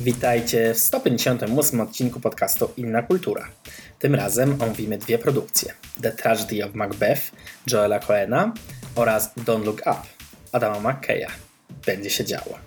Witajcie w 158 odcinku podcastu Inna Kultura. Tym razem omówimy dwie produkcje: The Tragedy of Macbeth Joela Coena oraz Don't Look Up Adama McKeya. Będzie się działo.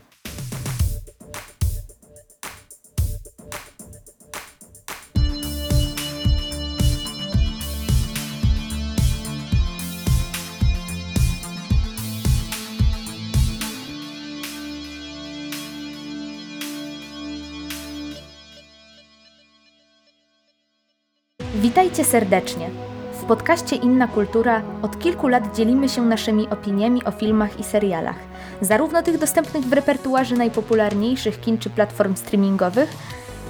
Serdecznie. W podcaście Inna Kultura od kilku lat dzielimy się naszymi opiniami o filmach i serialach, zarówno tych dostępnych w repertuarze najpopularniejszych kin czy platform streamingowych,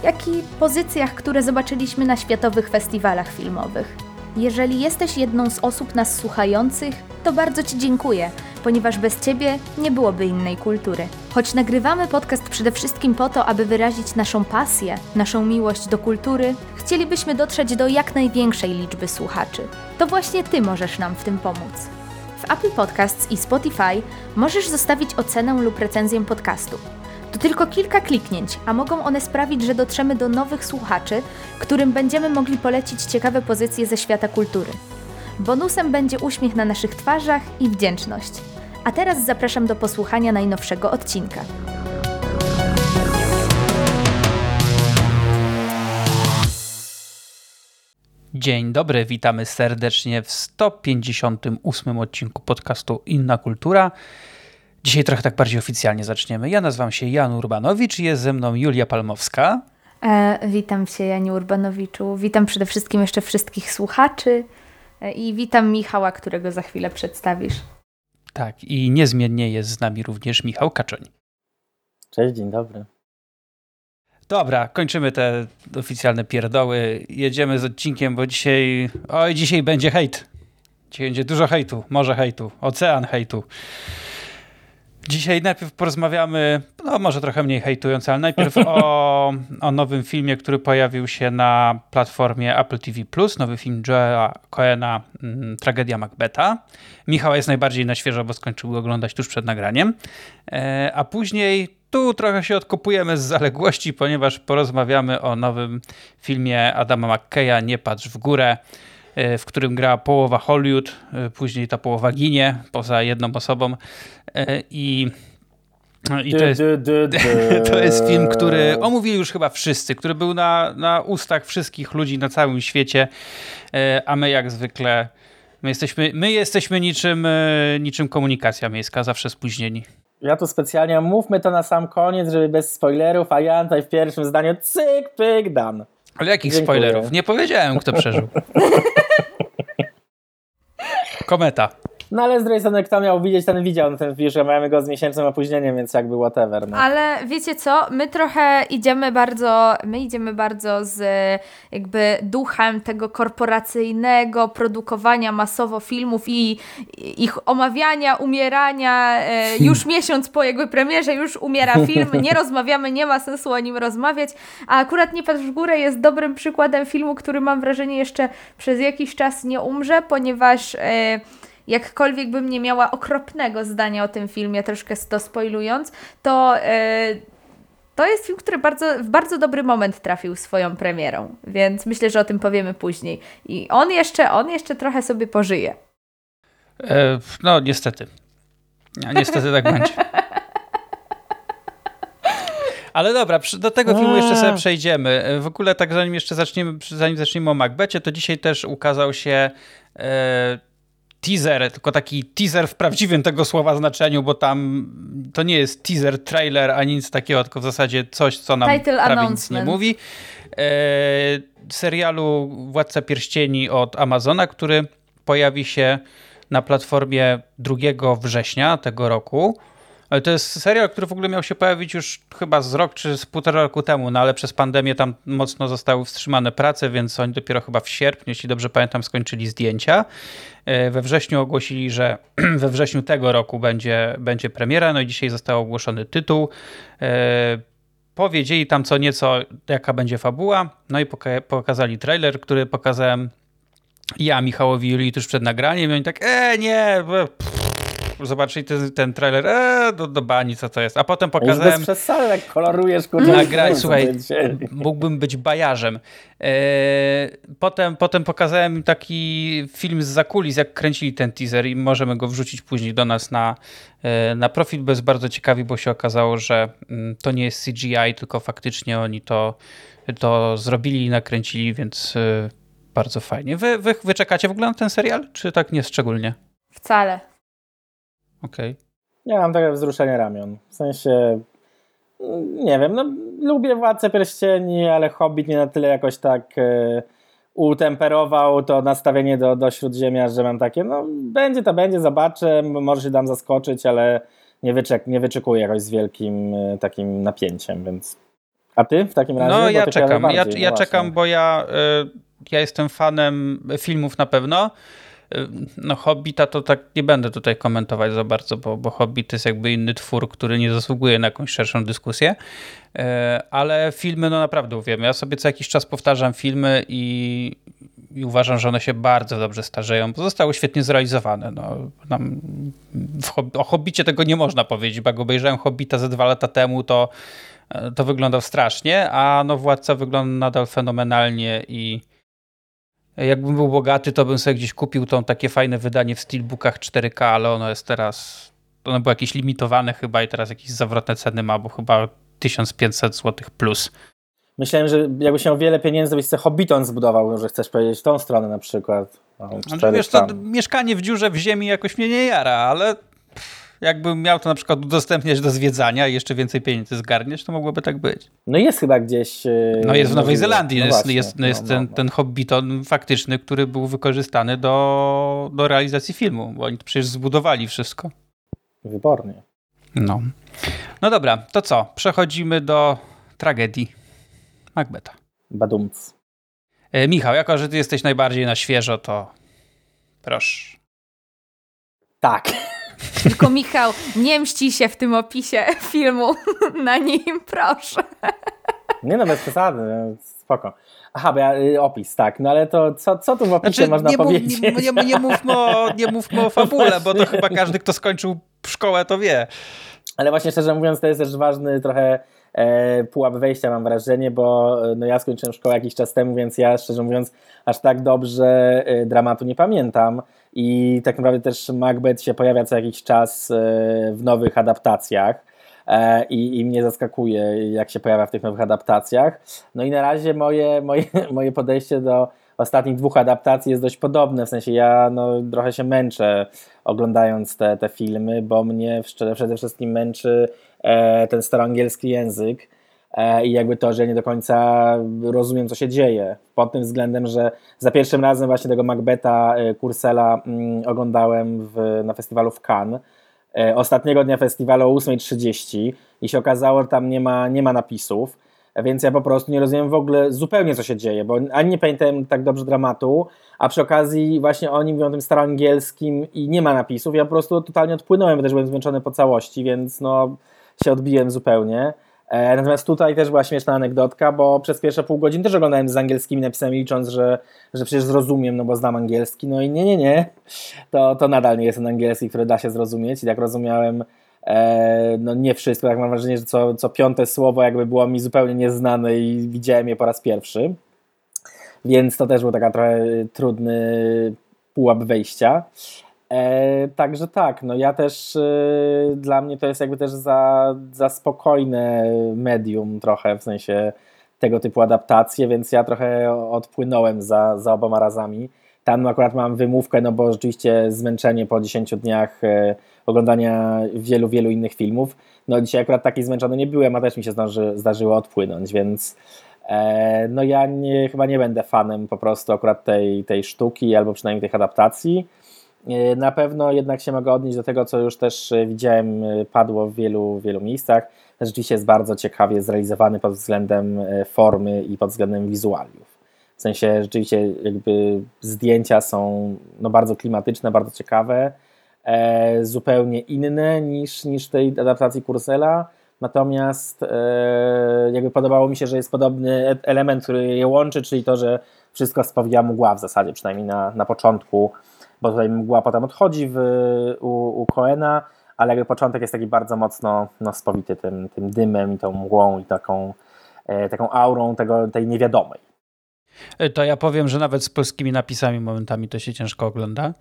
jak i pozycjach, które zobaczyliśmy na światowych festiwalach filmowych. Jeżeli jesteś jedną z osób nas słuchających, to bardzo Ci dziękuję, ponieważ bez Ciebie nie byłoby innej kultury. Choć nagrywamy podcast przede wszystkim po to, aby wyrazić naszą pasję, naszą miłość do kultury, chcielibyśmy dotrzeć do jak największej liczby słuchaczy. To właśnie Ty możesz nam w tym pomóc. W Apple Podcasts i Spotify możesz zostawić ocenę lub recenzję podcastu. To tylko kilka kliknięć, a mogą one sprawić, że dotrzemy do nowych słuchaczy, którym będziemy mogli polecić ciekawe pozycje ze świata kultury. Bonusem będzie uśmiech na naszych twarzach i wdzięczność. A teraz zapraszam do posłuchania najnowszego odcinka. Dzień dobry, witamy serdecznie w 158 odcinku podcastu Inna Kultura. Dzisiaj trochę tak bardziej oficjalnie zaczniemy. Ja nazywam się Jan Urbanowicz i jest ze mną Julia Palmowska. E, witam Cię, Janie Urbanowiczu. Witam przede wszystkim jeszcze wszystkich słuchaczy e, i witam Michała, którego za chwilę przedstawisz. Tak, i niezmiennie jest z nami również Michał Kaczoń. Cześć, dzień dobry. Dobra, kończymy te oficjalne pierdoły. Jedziemy z odcinkiem, bo dzisiaj. Oj, dzisiaj będzie hejt. Dzisiaj będzie dużo hejtu, może hejtu, ocean hejtu. Dzisiaj najpierw porozmawiamy, no może trochę mniej hejtując, ale najpierw o, o nowym filmie, który pojawił się na platformie Apple TV+, nowy film Joela Coena, mm, Tragedia Macbeta. Michał jest najbardziej na świeżo, bo skończył go oglądać tuż przed nagraniem. E, a później tu trochę się odkopujemy z zaległości, ponieważ porozmawiamy o nowym filmie Adama McKeya Nie patrz w górę, e, w którym gra połowa Hollywood, e, później ta połowa ginie poza jedną osobą i i to jest, to jest film, który omówili już chyba wszyscy, który był na, na ustach wszystkich ludzi na całym świecie, a my jak zwykle my jesteśmy, my jesteśmy niczym, niczym komunikacja miejska, zawsze spóźnieni. Ja tu specjalnie mówmy to na sam koniec, żeby bez spoilerów, a ja tutaj w pierwszym zdaniu cyk, pyk, dan. Ale jakich Dziękuję. spoilerów? Nie powiedziałem, kto przeżył. Kometa. No ale z drugiej strony, kto miał widzieć, ten widział, no ten że mamy go z miesięcznym opóźnieniem, więc jakby whatever. No. Ale wiecie co, my trochę idziemy bardzo, my idziemy bardzo z jakby duchem tego korporacyjnego produkowania masowo filmów i ich omawiania, umierania. E, już miesiąc po jakby premierze, już umiera film, nie rozmawiamy, nie ma sensu o nim rozmawiać, a akurat Nie patrz w górę jest dobrym przykładem filmu, który mam wrażenie jeszcze przez jakiś czas nie umrze, ponieważ e, jakkolwiek bym nie miała okropnego zdania o tym filmie, troszkę to spoilując, to yy, to jest film, który bardzo, w bardzo dobry moment trafił swoją premierą, więc myślę, że o tym powiemy później. I on jeszcze, on jeszcze trochę sobie pożyje. E, no, niestety. Niestety tak będzie. Ale dobra, do tego filmu jeszcze sobie przejdziemy. W ogóle tak zanim jeszcze zaczniemy, zanim zaczniemy o Macbecie, to dzisiaj też ukazał się e, teaser, tylko taki teaser w prawdziwym tego słowa znaczeniu, bo tam to nie jest teaser, trailer, ani nic takiego, tylko w zasadzie coś, co nam Title prawie nic nie mówi. E, serialu Władca Pierścieni od Amazona, który pojawi się na platformie 2 września tego roku. Ale to jest serial, który w ogóle miał się pojawić już chyba z rok czy z półtora roku temu, no ale przez pandemię tam mocno zostały wstrzymane prace, więc oni dopiero chyba w sierpniu, jeśli dobrze pamiętam, skończyli zdjęcia. E, we wrześniu ogłosili, że we wrześniu tego roku będzie, będzie premiera, no i dzisiaj został ogłoszony tytuł. E, powiedzieli tam co nieco, jaka będzie fabuła, no i pokazali trailer, który pokazałem ja Michałowi Julii tuż przed nagraniem i oni tak, e nie, pff zobaczyli ten, ten trailer, eee, do, do bani, co to jest. A potem pokazałem... Już bez przesady, jak kolorujesz, kurde. Nagraj, słuchaj, mógłbym być bajarzem. Eee, potem, potem pokazałem im taki film z zakulis, jak kręcili ten teaser i możemy go wrzucić później do nas na, e, na profil, bo jest bardzo ciekawi, bo się okazało, że mm, to nie jest CGI, tylko faktycznie oni to, to zrobili i nakręcili, więc e, bardzo fajnie. Wy, wy, wy czekacie w ogóle na ten serial, czy tak nie szczególnie? Wcale. Okej. Okay. Ja mam takie wzruszenie ramion. W sensie, nie wiem, no lubię Władcę Pierścieni, ale Hobbit nie na tyle jakoś tak e, utemperował to nastawienie do, do Śródziemia, że mam takie, no będzie to będzie, zobaczę, może się dam zaskoczyć, ale nie, wyczek, nie wyczekuję jakoś z wielkim e, takim napięciem, więc... A ty w takim razie? No ja czekam, ja, ja no czekam, bo ja, y, ja jestem fanem filmów na pewno, no Hobbita to tak nie będę tutaj komentować za bardzo, bo, bo Hobbit jest jakby inny twór, który nie zasługuje na jakąś szerszą dyskusję, e, ale filmy no naprawdę uwielbiam. Ja sobie co jakiś czas powtarzam filmy i, i uważam, że one się bardzo dobrze starzeją, bo zostały świetnie zrealizowane. No, nam, o Hobbicie tego nie można powiedzieć, bo jak obejrzałem Hobbita ze dwa lata temu, to, e, to wyglądał strasznie, a no Władca wygląda nadal fenomenalnie i Jakbym był bogaty, to bym sobie gdzieś kupił tą takie fajne wydanie w steelbookach 4K, ale ono jest teraz, ono było jakieś limitowane chyba i teraz jakieś zawrotne ceny ma, bo chyba 1500 zł plus. Myślałem, że jakbyś miał wiele pieniędzy, byś sobie Hobbiton zbudował, że chcesz powiedzieć tą stronę na przykład. No, no wiesz, to mieszkanie w dziurze w ziemi jakoś mnie nie jara, ale jakbym miał to na przykład udostępniać do zwiedzania i jeszcze więcej pieniędzy zgarniesz, to mogłoby tak być. No jest chyba gdzieś... E, no jest w Nowej Zelandii, no jest, właśnie, jest, no, jest no, ten, no. ten hobbiton faktyczny, który był wykorzystany do, do realizacji filmu, bo oni przecież zbudowali wszystko. Wybornie. No. No dobra, to co? Przechodzimy do tragedii Macbeta. Badumc. E, Michał, jako że ty jesteś najbardziej na świeżo, to proszę. Tak. Tylko Michał, nie mści się w tym opisie filmu na nim, proszę. Nie no, bez przesady, spoko. Aha, bo ja, y, opis, tak, no ale to co, co tu w opisie znaczy, można nie powiedzieć? Mów, nie, nie, nie, mówmy o, nie mówmy o fabule, bo to chyba każdy, kto skończył szkołę, to wie. Ale właśnie szczerze mówiąc, to jest też ważny trochę e, pułap wejścia, mam wrażenie, bo e, no, ja skończyłem szkołę jakiś czas temu, więc ja szczerze mówiąc aż tak dobrze e, dramatu nie pamiętam i tak naprawdę też Macbeth się pojawia co jakiś czas e, w nowych adaptacjach. E, I, I mnie zaskakuje, jak się pojawia w tych nowych adaptacjach. No i na razie moje, moje, moje podejście do ostatnich dwóch adaptacji jest dość podobne. W sensie ja no, trochę się męczę oglądając te, te filmy, bo mnie przede wszystkim męczy e, ten staroangielski język i jakby to, że nie do końca rozumiem, co się dzieje. Pod tym względem, że za pierwszym razem właśnie tego Macbeta e, Kursela mm, oglądałem w, na festiwalu w Cannes. E, ostatniego dnia festiwalu o 8.30 i się okazało, że tam nie ma, nie ma napisów, więc ja po prostu nie rozumiem w ogóle zupełnie, co się dzieje, bo ani nie pamiętam tak dobrze dramatu, a przy okazji właśnie oni mówią tym staroangielskim i nie ma napisów. Ja po prostu totalnie odpłynąłem, bo też byłem zmęczony po całości, więc no się odbiłem zupełnie. E, natomiast tutaj też była śmieszna anegdotka, bo przez pierwsze pół godziny też oglądałem z angielskimi napisami, licząc, że, że przecież zrozumiem, no bo znam angielski. No i nie, nie, nie. To, to nadal nie jest ten angielski, który da się zrozumieć. I jak rozumiałem, e, no nie wszystko, tak mam wrażenie, że co, co piąte słowo jakby było mi zupełnie nieznane i widziałem je po raz pierwszy. Więc to też był taka trochę trudny pułap wejścia. E, także tak, no ja też e, dla mnie to jest jakby też za, za spokojne medium trochę, w sensie tego typu adaptacje, więc ja trochę odpłynąłem za, za oboma razami. Tam akurat mam wymówkę, no bo rzeczywiście zmęczenie po 10 dniach e, oglądania wielu, wielu innych filmów. No dzisiaj akurat taki zmęczony nie byłem, a też mi się zdąży, zdarzyło odpłynąć, więc e, no ja nie, chyba nie będę fanem po prostu akurat tej, tej sztuki, albo przynajmniej tych adaptacji. E, na pewno jednak się mogę odnieść do tego, co już też e, widziałem, e, padło w wielu, wielu miejscach. Rzeczywiście jest bardzo ciekawie zrealizowany pod względem formy i pod względem wizualiów. W sensie rzeczywiście jakby zdjęcia są no, bardzo klimatyczne, bardzo ciekawe, e, zupełnie inne niż, niż tej adaptacji Kursela. Natomiast e, jakby podobało mi się, że jest podobny element, który je łączy, czyli to, że wszystko spowija mgła w zasadzie, przynajmniej na, na początku bo tutaj mgła potem odchodzi w, u, u Coena, ale jakby początek jest taki bardzo mocno no, spowity tym, tym dymem i tą mgłą i taką, e, taką aurą tego, tej niewiadomej. E, to ja powiem, że nawet z polskimi napisami momentami to się ciężko ogląda.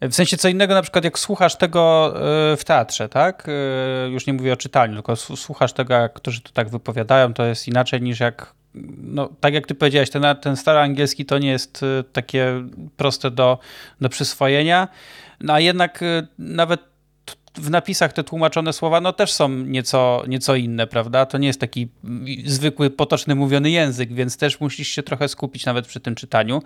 W sensie co innego, na przykład jak słuchasz tego e, w teatrze, tak? E, już nie mówię o czytaniu, tylko słuchasz tego, jak którzy to tak wypowiadają, to jest inaczej niż jak, no tak jak ty powiedziałeś, ten, ten stary angielski to nie jest takie proste do, do przyswojenia, no a jednak nawet w napisach te tłumaczone słowa no też są nieco, nieco inne, prawda? To nie jest taki zwykły, potoczny mówiony język, więc też musisz się trochę skupić nawet przy tym czytaniu.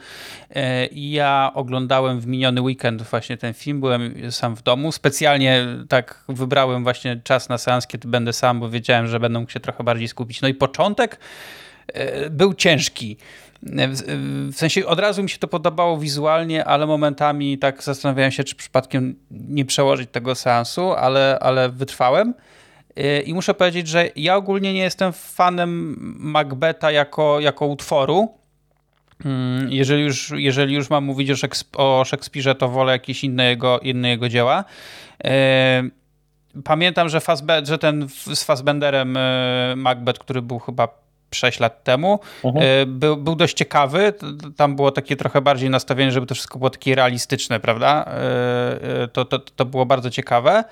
E, ja oglądałem w miniony weekend właśnie ten film, byłem sam w domu. Specjalnie tak wybrałem właśnie czas na seans, kiedy będę sam, bo wiedziałem, że mógł się trochę bardziej skupić. No i początek był ciężki. W sensie od razu mi się to podobało wizualnie, ale momentami tak zastanawiałem się, czy przypadkiem nie przełożyć tego seansu, ale, ale wytrwałem. Y, I muszę powiedzieć, że ja ogólnie nie jestem fanem Macbeta jako, jako utworu. Mm, jeżeli już, jeżeli już mam mówić o, Szekspirze, o to wolę jakieś inne jego, inne jego dzieła. Pamiętam, że, Fassbe że ten z Fassbenderem Macbeth, który był chyba 6 lat temu. Mhm. E, był, był dość ciekawy. Tam było takie trochę bardziej nastawienie, żeby to wszystko było takie realistyczne, prawda? E, e, to, to, to było bardzo ciekawe.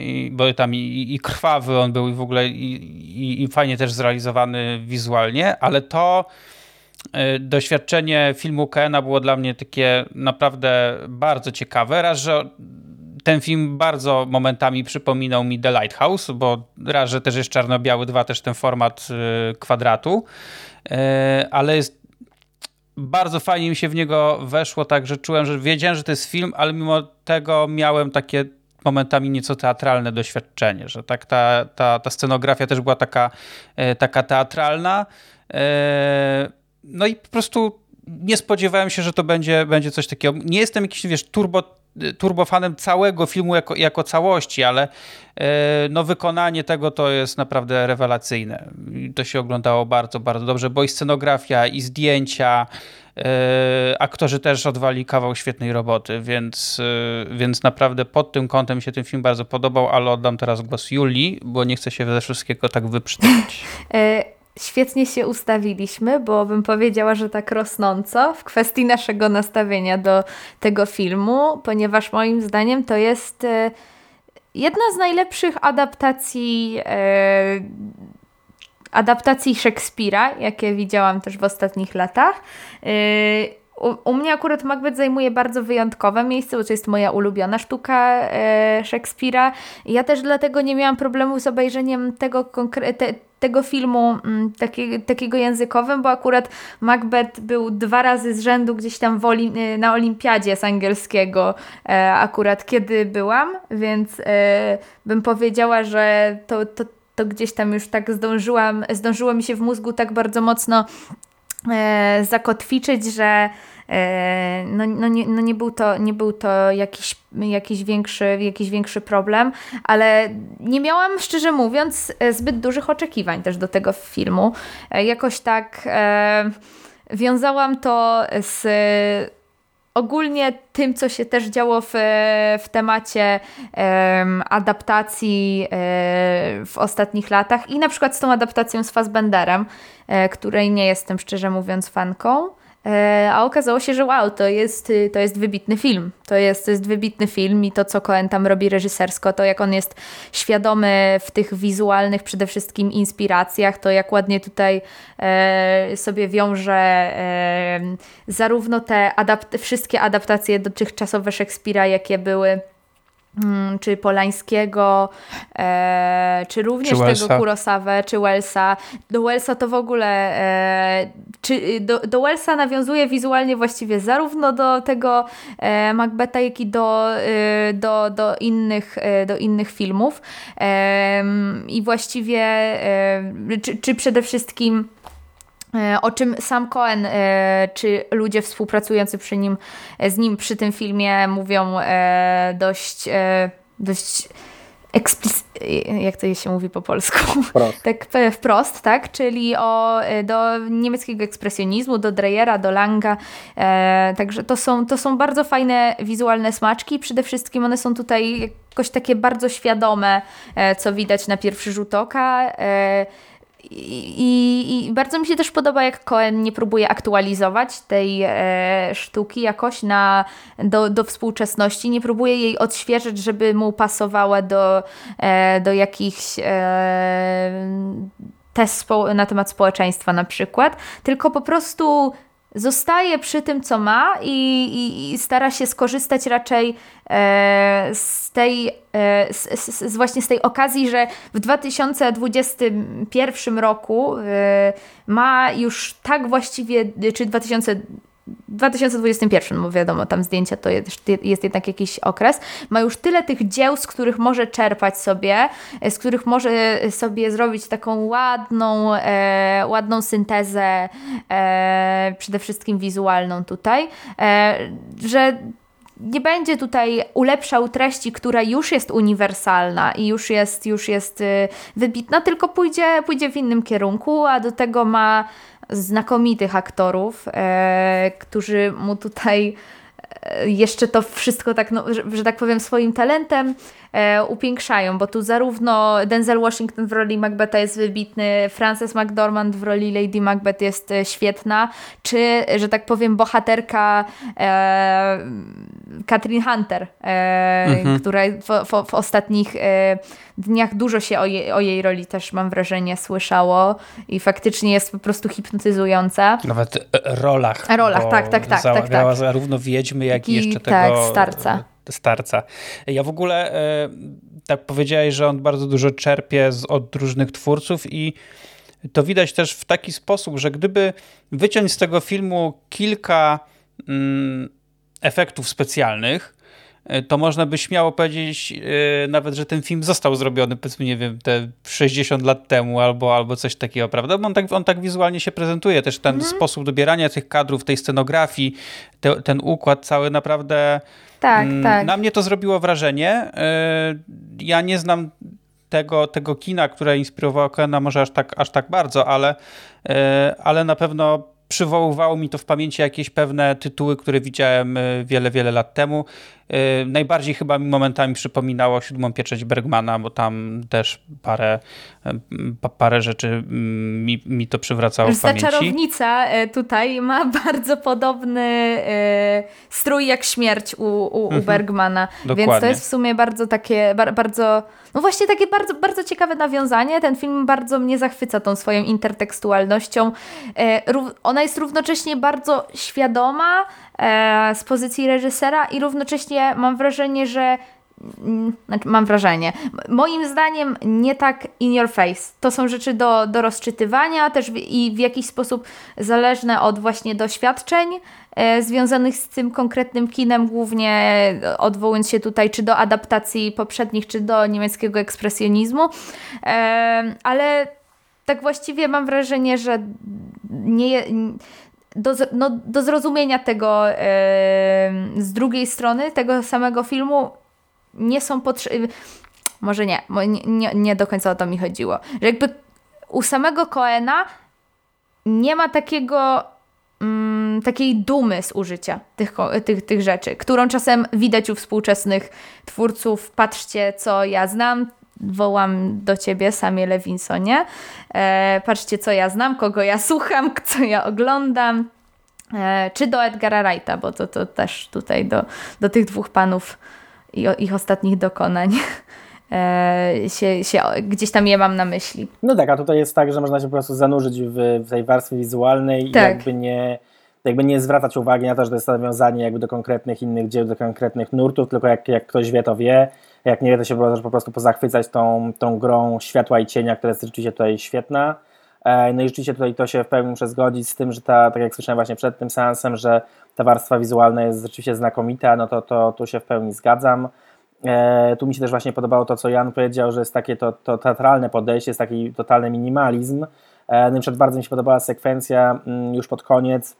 I, bo tam i, i, krwawy on był i w ogóle i, i, i fajnie też zrealizowany wizualnie, ale to doświadczenie filmu Kena było dla mnie takie naprawdę bardzo ciekawe. Raz, że ten film bardzo momentami przypominał mi The Lighthouse, bo raz, że też jest czarno-biały, dwa, też ten format y, kwadratu, y, ale jest bardzo fajnie mi się w niego weszło, tak, że czułem, że wiedziałem, że to jest film, ale mimo tego miałem takie momentami nieco teatralne doświadczenie, że tak ta, ta, ta scenografia też była taka, y, taka teatralna. No i po prostu nie spodziewałem się, że to będzie, będzie coś takiego. Nie jestem jakiś, wiesz, turbo turbofanem całego filmu jako, jako całości, ale e, no, wykonanie tego to jest naprawdę rewelacyjne. To się oglądało bardzo, bardzo dobrze, bo i scenografia, i zdjęcia, e, aktorzy też odwali kawał świetnej roboty, więc, e, więc naprawdę pod tym kątem się ten film bardzo podobał, ale oddam teraz głos Julii, bo nie chcę się ze wszystkiego tak wyprzedzać świetnie się ustawiliśmy, bo bym powiedziała, że tak rosnąco w kwestii naszego nastawienia do tego filmu, ponieważ moim zdaniem to jest e, jedna z najlepszych adaptacji e, adaptacji Szekspira, jakie widziałam też w ostatnich latach. U, u, mnie akurat Macbeth zajmuje bardzo wyjątkowe miejsce, bo to jest moja ulubiona sztuka e, Szekspira. Ja też dlatego nie miałam problemu z obejrzeniem tego, te, tego filmu m, taki, takiego językowym, bo akurat Macbeth był dwa razy z rzędu gdzieś tam e, na olimpiadzie z angielskiego e, akurat kiedy byłam, więc e, bym powiedziała, że to, to, to gdzieś tam już tak zdążyłam, zdążyło mi się w mózgu tak bardzo mocno zakotwiczyć, że e, no, no, nie, no nie, był to, nie był to jakiś, jakiś, większy, jakiś większy problem, ale nie miałam, szczerze mówiąc, zbyt dużych oczekiwań też do tego filmu. E, jakoś tak e, wiązałam to z ogólnie tym, co się też działo w, w temacie adaptacji um, w ostatnich latach i na przykład z tą adaptacją z Fassbenderem, um, której nie jestem szczerze mówiąc fanką. E, a okazało się, że wow, to jest, y, to jest wybitny film. To jest, to jest wybitny film i to, co Cohen tam robi reżysersko, to jak on jest świadomy w tych wizualnych przede wszystkim inspiracjach, to jak ładnie tutaj e, sobie wiąże e, zarówno te adapt wszystkie adaptacje dotychczasowe Szekspira, jakie były czy Polańskiego, e, czy również czy tego Kurosawę, czy Wellsa. Do Wellsa to w ogóle, e, czy, do, do Wellsa nawiązuje wizualnie właściwie zarówno do tego e, Macbeta, jak i do, e, do, do, innych, e, do innych filmów. E, I właściwie, czy, czy przede wszystkim E, o czym sam Cohen e, czy ludzie współpracujący przy nim, e, z nim przy tym filmie mówią dość, dość jak to się mówi po polsku? Wprost. tak wprost, tak? Czyli o, do niemieckiego ekspresjonizmu, do Dreyera, do Langa. E, także to są, to są bardzo fajne wizualne smaczki. Przede wszystkim one są tutaj jakoś takie bardzo świadome, e, co widać na pierwszy rzut oka. E, i, I, bardzo mi się też podoba, jak Cohen nie próbuje aktualizować tej e, sztuki jakoś na, do, do współczesności, nie próbuje jej odświeżyć, żeby mu pasowała do, e, do jakichś e, test na temat społeczeństwa na przykład, tylko po prostu zostaje przy tym, co ma i, i, i stara się skorzystać raczej e, z tej, e, z, z, właśnie z tej okazji, że w 2021 roku e, ma już tak właściwie, czy 2000 2021, bo wiadomo, tam zdjęcia to jest, jest jednak jakiś okres, ma już tyle tych dzieł, z których może czerpać sobie, z których może sobie zrobić taką ładną, e, ładną syntezę, e, przede wszystkim wizualną tutaj, e, że nie będzie tutaj ulepszał treści, która już jest uniwersalna i już jest, już jest y, wybitna, tylko pójdzie, pójdzie w innym kierunku, a do tego ma znakomitych aktorów, e, którzy mu tutaj e, jeszcze to wszystko tak, no, że, że tak powiem, swoim talentem e, upiększają, bo tu zarówno Denzel Washington w roli Macbetha jest wybitny, Frances McDormand w roli Lady Macbeth jest e, świetna, czy, że tak powiem, bohaterka e, Catherine Hunter, e, mhm. która w, w, w ostatnich e, dniach dużo się o jej, o jej roli też mam wrażenie słyszało i faktycznie jest po prostu hipnotyzująca. Nawet e, rolach. Rolach, tak, tak, tak. tak, tak. zarówno wiedźmy, jak i jeszcze tak, tego... starca starca. Ja w ogóle e, tak powiedziałeś, że on bardzo dużo czerpie z, od różnych twórców i to widać też w taki sposób, że gdyby wyciąć z tego filmu kilka mm, efektów specjalnych, to można by śmiało powiedzieć yy, nawet, że ten film został zrobiony, powiedzmy, nie wiem, te 60 lat temu albo, albo coś takiego, prawda? Bo on tak, on tak wizualnie się prezentuje. Też ten mm. sposób dobierania tych kadrów, tej scenografii, te, ten układ cały naprawdę tak, mm, tak. Na mnie to zrobiło wrażenie. E, ja nie znam tego, tego kina, które inspirowało Kena może aż tak, aż tak bardzo, ale, e, ale na pewno przywoływało mi to w pamięci jakieś pewne tytuły, które widziałem e, wiele, wiele lat temu. E, najbardziej chyba mi momentami przypominało siódmą pieczęć Bergmana, bo tam też parę, e, parę rzeczy mi, mi to przywracało w pamięci. Ta czarownica tutaj ma bardzo podobny strój jak śmierć u, u, u mhm. Bergmana, Dokładnie. więc to jest w sumie bardzo takie, bardzo, no właśnie takie bardzo, bardzo ciekawe nawiązanie. Ten film bardzo mnie zachwyca tą swoją intertekstualnością. Ona jest równocześnie bardzo świadoma, E, z pozycji reżysera i równocześnie mam wrażenie, że mm, znaczy mam wrażenie, moim zdaniem nie tak in your face. To są rzeczy do, do rozczytywania też w, i w jakiś sposób zależne od właśnie doświadczeń e, związanych z tym konkretnym kinem, głównie odwołując się tutaj czy do adaptacji poprzednich, czy do niemieckiego ekspresjonizmu, e, ale tak właściwie mam wrażenie, że nie, do, no, do zrozumienia tego e, z drugiej strony, tego samego filmu nie są potrzebne. Może nie, nie, nie do końca o to mi chodziło. Że jakby u samego Coena nie ma takiego mm, takiej dumy z użycia tych, tych, tych rzeczy, którą czasem widać u współczesnych twórców. Patrzcie, co ja znam, wołam do ciebie, Samie Levinsonie. E, patrzcie, co ja znam, kogo ja słucham, co ja oglądam. E, czy do Edgara Wrighta, bo to, to też tutaj do, do tych dwóch panów i o, ich ostatnich dokonań e, się, się, gdzieś tam je mam na myśli. No tak, a tutaj jest tak, że można się po prostu zanurzyć w, w tej warstwie wizualnej tak. i jakby nie jakby nie zwracać uwagi na to, że to jest nawiązanie jakby do konkretnych innych dzieł, do konkretnych nurtów, tylko jak, jak ktoś wie, to wie, jak nie to się może po prostu pozachwycać tą, tą grą światła i cienia, która jest rzeczywiście tutaj świetna. E, no i rzeczywiście tutaj to się w pełni muszę zgodzić z tym, że ta, tak jak słyszałem właśnie przed tym seansem, że ta warstwa wizualna jest rzeczywiście znakomita, no to, to tu się w pełni zgadzam. E, tu mi się też właśnie podobało to, co Jan powiedział, że jest takie to, to teatralne podejście, jest taki totalny minimalizm. E, no i przykład bardzo mi się podobała sekwencja mm, już pod koniec,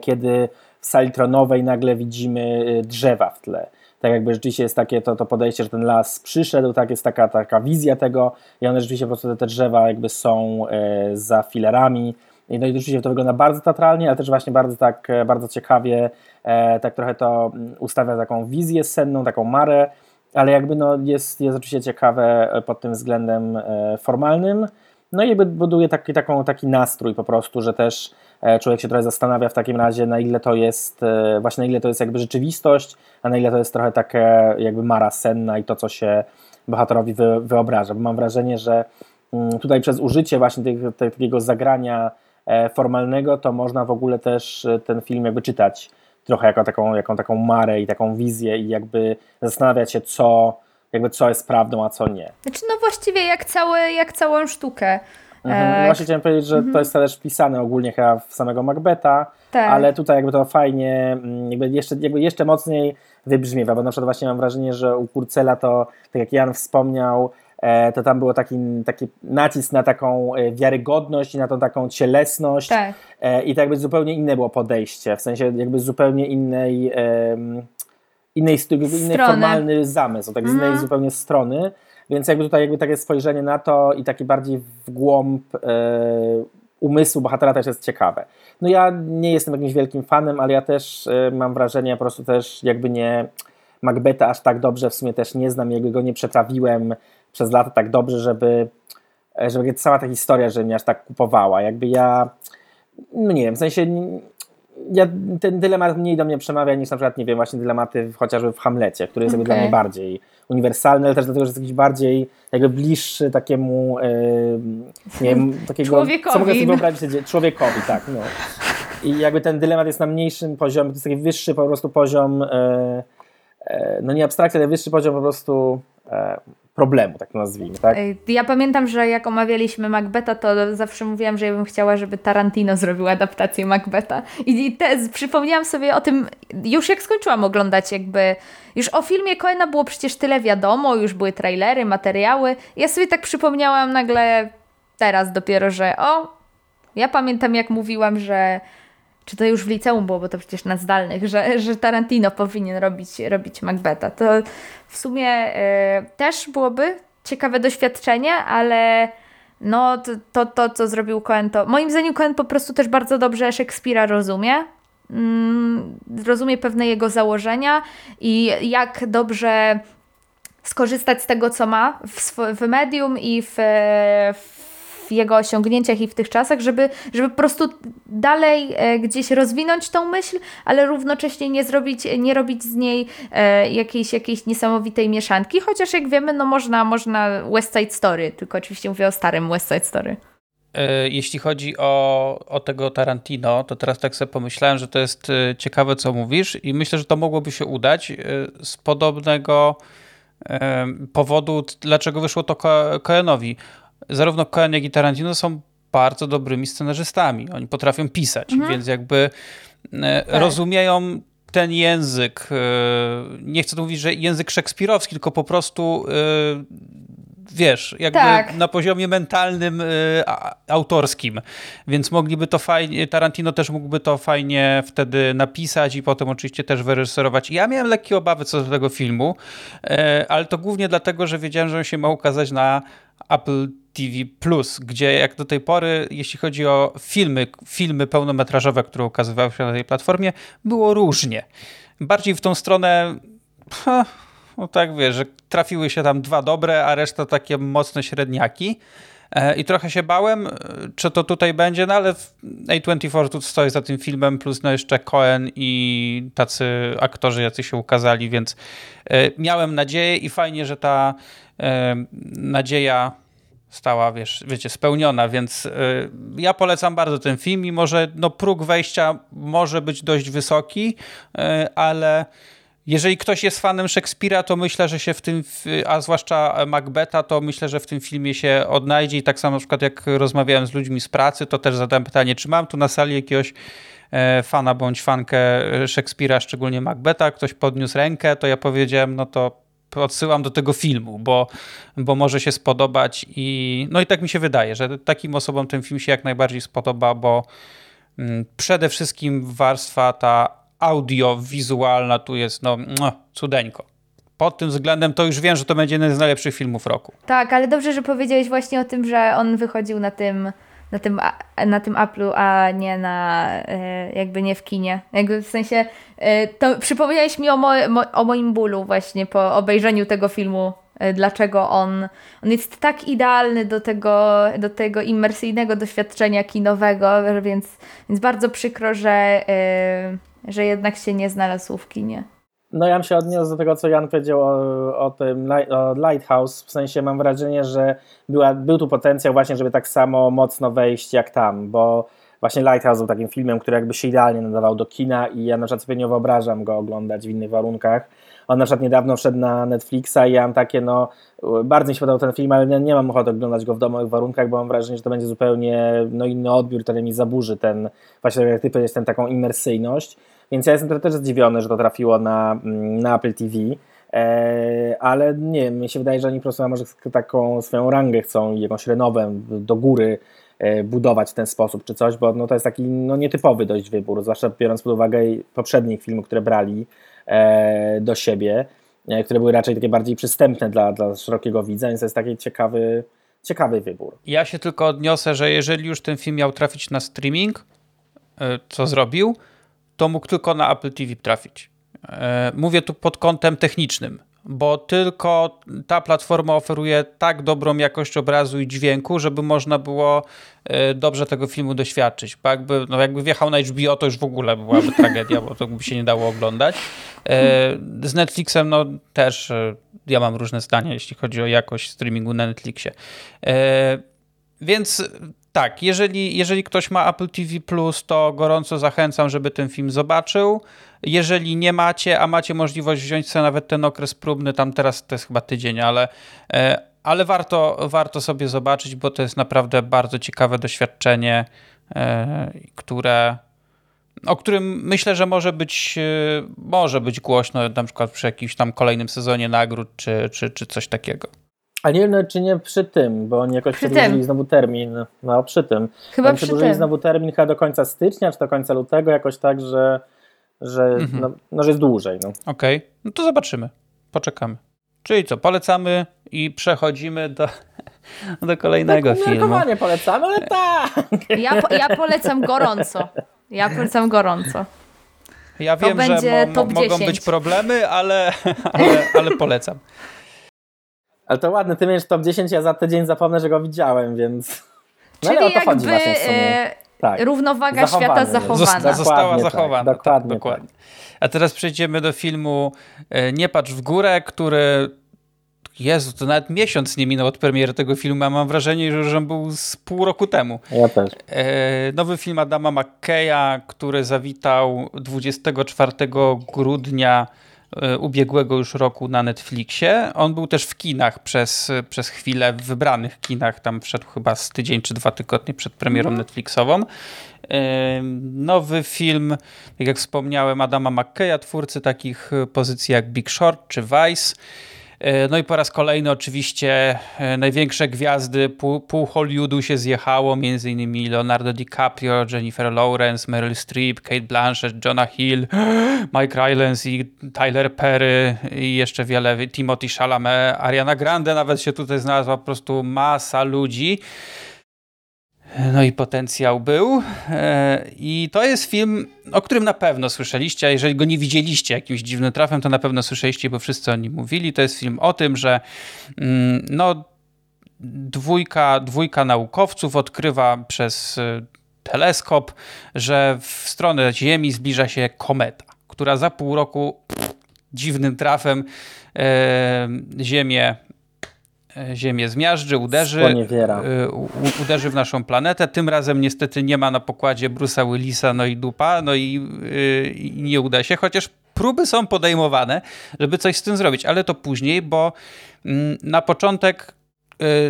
kiedy w sali tronowej nagle widzimy drzewa w tle tak jakby rzeczywiście jest takie to, to podejście, że ten las przyszedł, tak, jest taka, taka wizja tego i one rzeczywiście po prostu te, te drzewa jakby są e, za filerami, no i rzeczywiście to wygląda bardzo teatralnie, ale też właśnie bardzo tak, bardzo ciekawie, e, tak trochę to mm, ustawia taką wizję senną, taką marę, ale jakby no jest, jest oczywiście ciekawe pod tym względem e, formalnym, no i jakby buduje taki, taką, taki nastrój po prostu, że też e, człowiek się trochę zastanawia w takim razie, na ile to jest, e, właśnie na ile to jest jakby rzeczywistość, a na ile to jest trochę takie jakby mara senna i to, co się bohaterowi wy, wyobraża. Bo mam wrażenie, że mm, tutaj przez użycie właśnie tych, takiego zagrania e, formalnego, to można w ogóle też ten film jakby czytać trochę jako taką, jaką taką marę i taką wizję i jakby zastanawiać się, co jakby co jest prawdą, a co nie. Znaczy no właściwie jak, całe, jak całą sztukę. Mhm. E, właśnie chciałem powiedzieć, że mhm. to jest też wpisane ogólnie chyba w samego Macbeta, tak. ale tutaj jakby to fajnie, mm, jakby jeszcze, jakby jeszcze mocniej wybrzmiewa, bo na przykład właśnie mam wrażenie, że u Kurcela to, tak jak Jan wspomniał, e, to tam było taki, taki nacisk na taką e, wiarygodność i na tą taką cielesność tak. i tak jakby zupełnie inne było podejście, w sensie jakby zupełnie innej innej, innej formalny zamysł, tak z innej mhm. zupełnie strony, więc jakby tutaj jakby takie spojrzenie na to i taki bardziej w głąb e, umysłu bohatera też jest ciekawe. No ja nie jestem jakimś wielkim fanem, ale ja też e, mam wrażenie, po prostu też jakby nie Macbeta aż tak dobrze w sumie też nie znam, jakby go nie przetrawiłem przez lata tak dobrze, żeby, e, żeby cała ta historia, że mnie aż tak kupowała. Jakby ja, no nie wiem, w sensie ja, ten dylemat mniej do mnie przemawia niż na przykład, nie wiem, właśnie dylematy chociażby w Hamlecie, który jest okay. dla mnie bardziej uniwersalny, ale też dlatego, że jest jakiś bardziej jakby bliższy takiemu nie wiem, takiego, człowiekowi. co mogę sobie wyobrazić, człowiekowi, tak, no. I jakby ten dylemat jest na mniejszym poziomie, to jest taki wyższy po prostu poziom, yy, yy, no nie abstrakcja, ale wyższy poziom po prostu problemu, tak nazwijmy. Tak? Ja pamiętam, że jak omawialiśmy Macbeta, to zawsze mówiłam, że ja bym chciała, żeby Tarantino zrobił adaptację Macbeta. I te, przypomniałam sobie o tym, już jak skończyłam oglądać jakby, już o filmie Coena było przecież tyle wiadomo, już były trailery, materiały. Ja sobie tak przypomniałam nagle teraz dopiero, że o, ja pamiętam jak mówiłam, że czy to już w liceum było, bo to przecież na zdalnych, że, że Tarantino powinien robić, robić Macbeta. To w sumie y, też byłoby ciekawe doświadczenie, ale no to, to, to, co zrobił Cohen, to moim zdaniem Cohen po prostu też bardzo dobrze Szekspira rozumie. Mm, rozumie pewne jego założenia i jak dobrze skorzystać z tego, co ma w, w medium i w, w jego osiągnięciach i w tych czasach, żeby, żeby po prostu dalej e, gdzieś rozwinąć tą myśl, ale równocześnie nie zrobić, nie robić z niej e, jakiejś, jakiejś niesamowitej mieszanki, chociaż jak wiemy, no można, można West Side Story, tylko oczywiście mówię o starym West Side Story. E, jeśli chodzi o, o tego Tarantino, to teraz tak sobie pomyślałem, że to jest ciekawe, co mówisz, i myślę, że to mogłoby się udać z podobnego powodu, dlaczego wyszło to Coenowi zarówno Coen, jak i Tarantino są bardzo dobrymi scenarzystami. Oni potrafią pisać, mhm. więc jakby e, tak. rozumieją ten język, e, nie chcę tu mówić, że język szekspirowski, tylko po prostu e, wiesz, jakby tak. na poziomie mentalnym, autorskim. Więc mogliby to fajnie, Tarantino też mógłby to fajnie wtedy napisać i potem oczywiście też wyreżyserować. Ja miałem lekkie obawy co do tego filmu, ale to głównie dlatego, że wiedziałem, że on się ma ukazać na Apple TV Plus, gdzie jak do tej pory, jeśli chodzi o filmy, filmy pełnometrażowe, które ukazywały się na tej platformie, było różnie. Bardziej w tą stronę, no tak wiesz, że trafiły się tam dwa dobre, a reszta takie mocne średniaki. E, I trochę się bałem, czy to tutaj będzie, no ale A24 tu stoi za tym filmem, plus no jeszcze Cohen i tacy aktorzy, jacy się ukazali, więc e, miałem nadzieję i fajnie, że ta e, nadzieja stała, wiesz, wiecie, spełniona, więc ja polecam bardzo ten film, mimo że no, próg wejścia może być dość wysoki, ale jeżeli ktoś jest fanem Szekspira, to myślę, że się w tym, a zwłaszcza Macbeta, to myślę, że w tym filmie się odnajdzie. I tak samo na przykład jak rozmawiałem z ludźmi z pracy, to też zadałem pytanie, czy mam tu na sali jakiegoś e, fana bądź fankę Szekspira, szczególnie Macbeta, ktoś podniósł rękę, to ja powiedziałem, no to odsyłam do tego filmu, bo, bo może się spodobać i no i tak mi się wydaje, że takim osobom ten film się jak najbardziej spodoba, bo mm, przede wszystkim warstwa ta audio-wizualna tu jest no, no cudeńko. Pod tym względem to już wiem, że to będzie jeden z najlepszych filmów roku. Tak, ale dobrze, że powiedziałeś właśnie o tym, że on wychodził na tym na tym, na tym Apple'u, a nie na e, jakby nie w kinie. Jakby w sensie e, to przypomniałeś mi o, o moim bólu właśnie po obejrzeniu tego filmu e, dlaczego on, on jest tak idealny do tego, do tego imersyjnego doświadczenia kinowego, więc, więc bardzo przykro, że, że jednak się nie znalazł w kinie. No ja bym się odniósł do tego, co Jan powiedział o, o tym o Lighthouse, w sensie mam wrażenie, że była, był tu potencjał właśnie, żeby tak samo mocno wejść jak tam, bo właśnie Lighthouse był takim filmem, który jakby się idealnie nadawał do kina i ja na przykład sobie nie wyobrażam go oglądać w innych warunkach. On na przykład niedawno wszedł na Netflixa i ja mam takie, no bardzo mi się podobał ten film, ale nie, nie mam ochoty oglądać go w domowych warunkach, bo mam wrażenie, że to będzie zupełnie no, inny odbiór, który mi zaburzy ten, właśnie jak ty powiedziałeś, ten taką imersyjność. Więc ja jestem też zdziwiony, że to trafiło na, na Apple TV. E, ale nie, mi się wydaje, że oni po prostu może taką swoją rangę chcą i jakąś renowę do góry e, budować w ten sposób czy coś, bo no, to jest taki no, nietypowy dość wybór, zwłaszcza biorąc pod uwagę poprzednich filmów, które brali e, do siebie, które były raczej takie bardziej przystępne dla, dla szerokiego widza, więc to jest taki ciekawy, ciekawy wybór. Ja się tylko odniosę, że jeżeli już ten film miał trafić na streaming, co zrobił, to mógł tylko na Apple TV trafić. E, mówię tu pod kątem technicznym, bo tylko ta platforma oferuje tak dobrą jakość obrazu i dźwięku, żeby można było e, dobrze tego filmu doświadczyć. Bo jakby, no jakby wjechał na HBO, to już w ogóle byłaby tragedia, bo to by się nie dało oglądać. E, z Netflixem no też ja mam różne zdania, jeśli chodzi o jakość streamingu na Netflixie. Więc tak, jeżeli, jeżeli ktoś ma Apple TV, to gorąco zachęcam, żeby ten film zobaczył. Jeżeli nie macie, a macie możliwość wziąć sobie nawet ten okres próbny, tam teraz to jest chyba tydzień, ale, e, ale warto, warto sobie zobaczyć, bo to jest naprawdę bardzo ciekawe doświadczenie, e, które, o którym myślę, że może być, e, może być głośno na przykład przy jakimś tam kolejnym sezonie nagród czy, czy, czy coś takiego. A nie wiem, czy nie przy tym, bo oni jakoś przy przedłużyli tym. znowu termin. No, przy tym. Chyba oni przy przedłużyli tym. znowu termin chyba do końca stycznia, czy do końca lutego, jakoś tak, że, że, mhm. no, no, że jest dłużej. No. Okej, okay. no to zobaczymy. Poczekamy. Czyli co, polecamy i przechodzimy do, do kolejnego tak, filmu. Nie polecamy, ale tak. Ja, ja polecam gorąco. Ja polecam gorąco. Ja to wiem, że mo, mo, mogą być problemy, ale, ale, ale polecam. Ale to ładne, ty miesz top 10, ja za tydzień zapomnę, że go widziałem, więc... No Czyli jakby chodzi właśnie w sumie. E, tak. równowaga świata zachowana. została tak, zachowana. Tak, dokładnie, tak, dokładnie. A teraz przejdziemy do filmu e, Nie patrz w górę, który Jezu, to nawet miesiąc nie minął od premiery tego filmu, a mam wrażenie, że on był z pół roku temu. Ja też. E, nowy film Adama McKeya, który zawitał 24 grudnia ubiegłego już roku na Netflixie. On był też w kinach przez, przez chwilę, w wybranych kinach, tam wszedł chyba z tydzień czy dwa tygodnie przed premierą mhm. Netflixową. E, nowy film, tak jak wspomniałem, Adama McKeya, twórcy takich pozycji jak Big Short czy Vice. E, no i po raz kolejny oczywiście e, największe gwiazdy pół, pół Hollywoodu się zjechało, między innymi Leonardo DiCaprio, Jennifer Lawrence, Meryl Streep, Kate Blanchett, Jonah Hill, Mike Rylance i Tyler Perry i jeszcze wiele, Timothy Chalamet, Ariana Grande nawet się tutaj znalazła, po prostu masa ludzi. No i potencjał był. E, I to jest film, o którym na pewno słyszeliście, a jeżeli go nie widzieliście jakimś dziwnym trafem, to na pewno słyszeliście, bo wszyscy o nim mówili. To jest film o tym, że mm, no, dwójka, dwójka naukowców odkrywa przez e, teleskop, że w stronę Ziemi zbliża się kometa, która za pół roku dziwnym trafem e, Ziemię Ziemię zmiażdży, uderzy, e, uderzy w naszą planetę. Tym razem niestety nie ma na pokładzie Bruce'a Willisa, no i dupa, no i, e, i nie uda się, chociaż próby są podejmowane, żeby coś z tym zrobić, ale to później, bo mm, na początek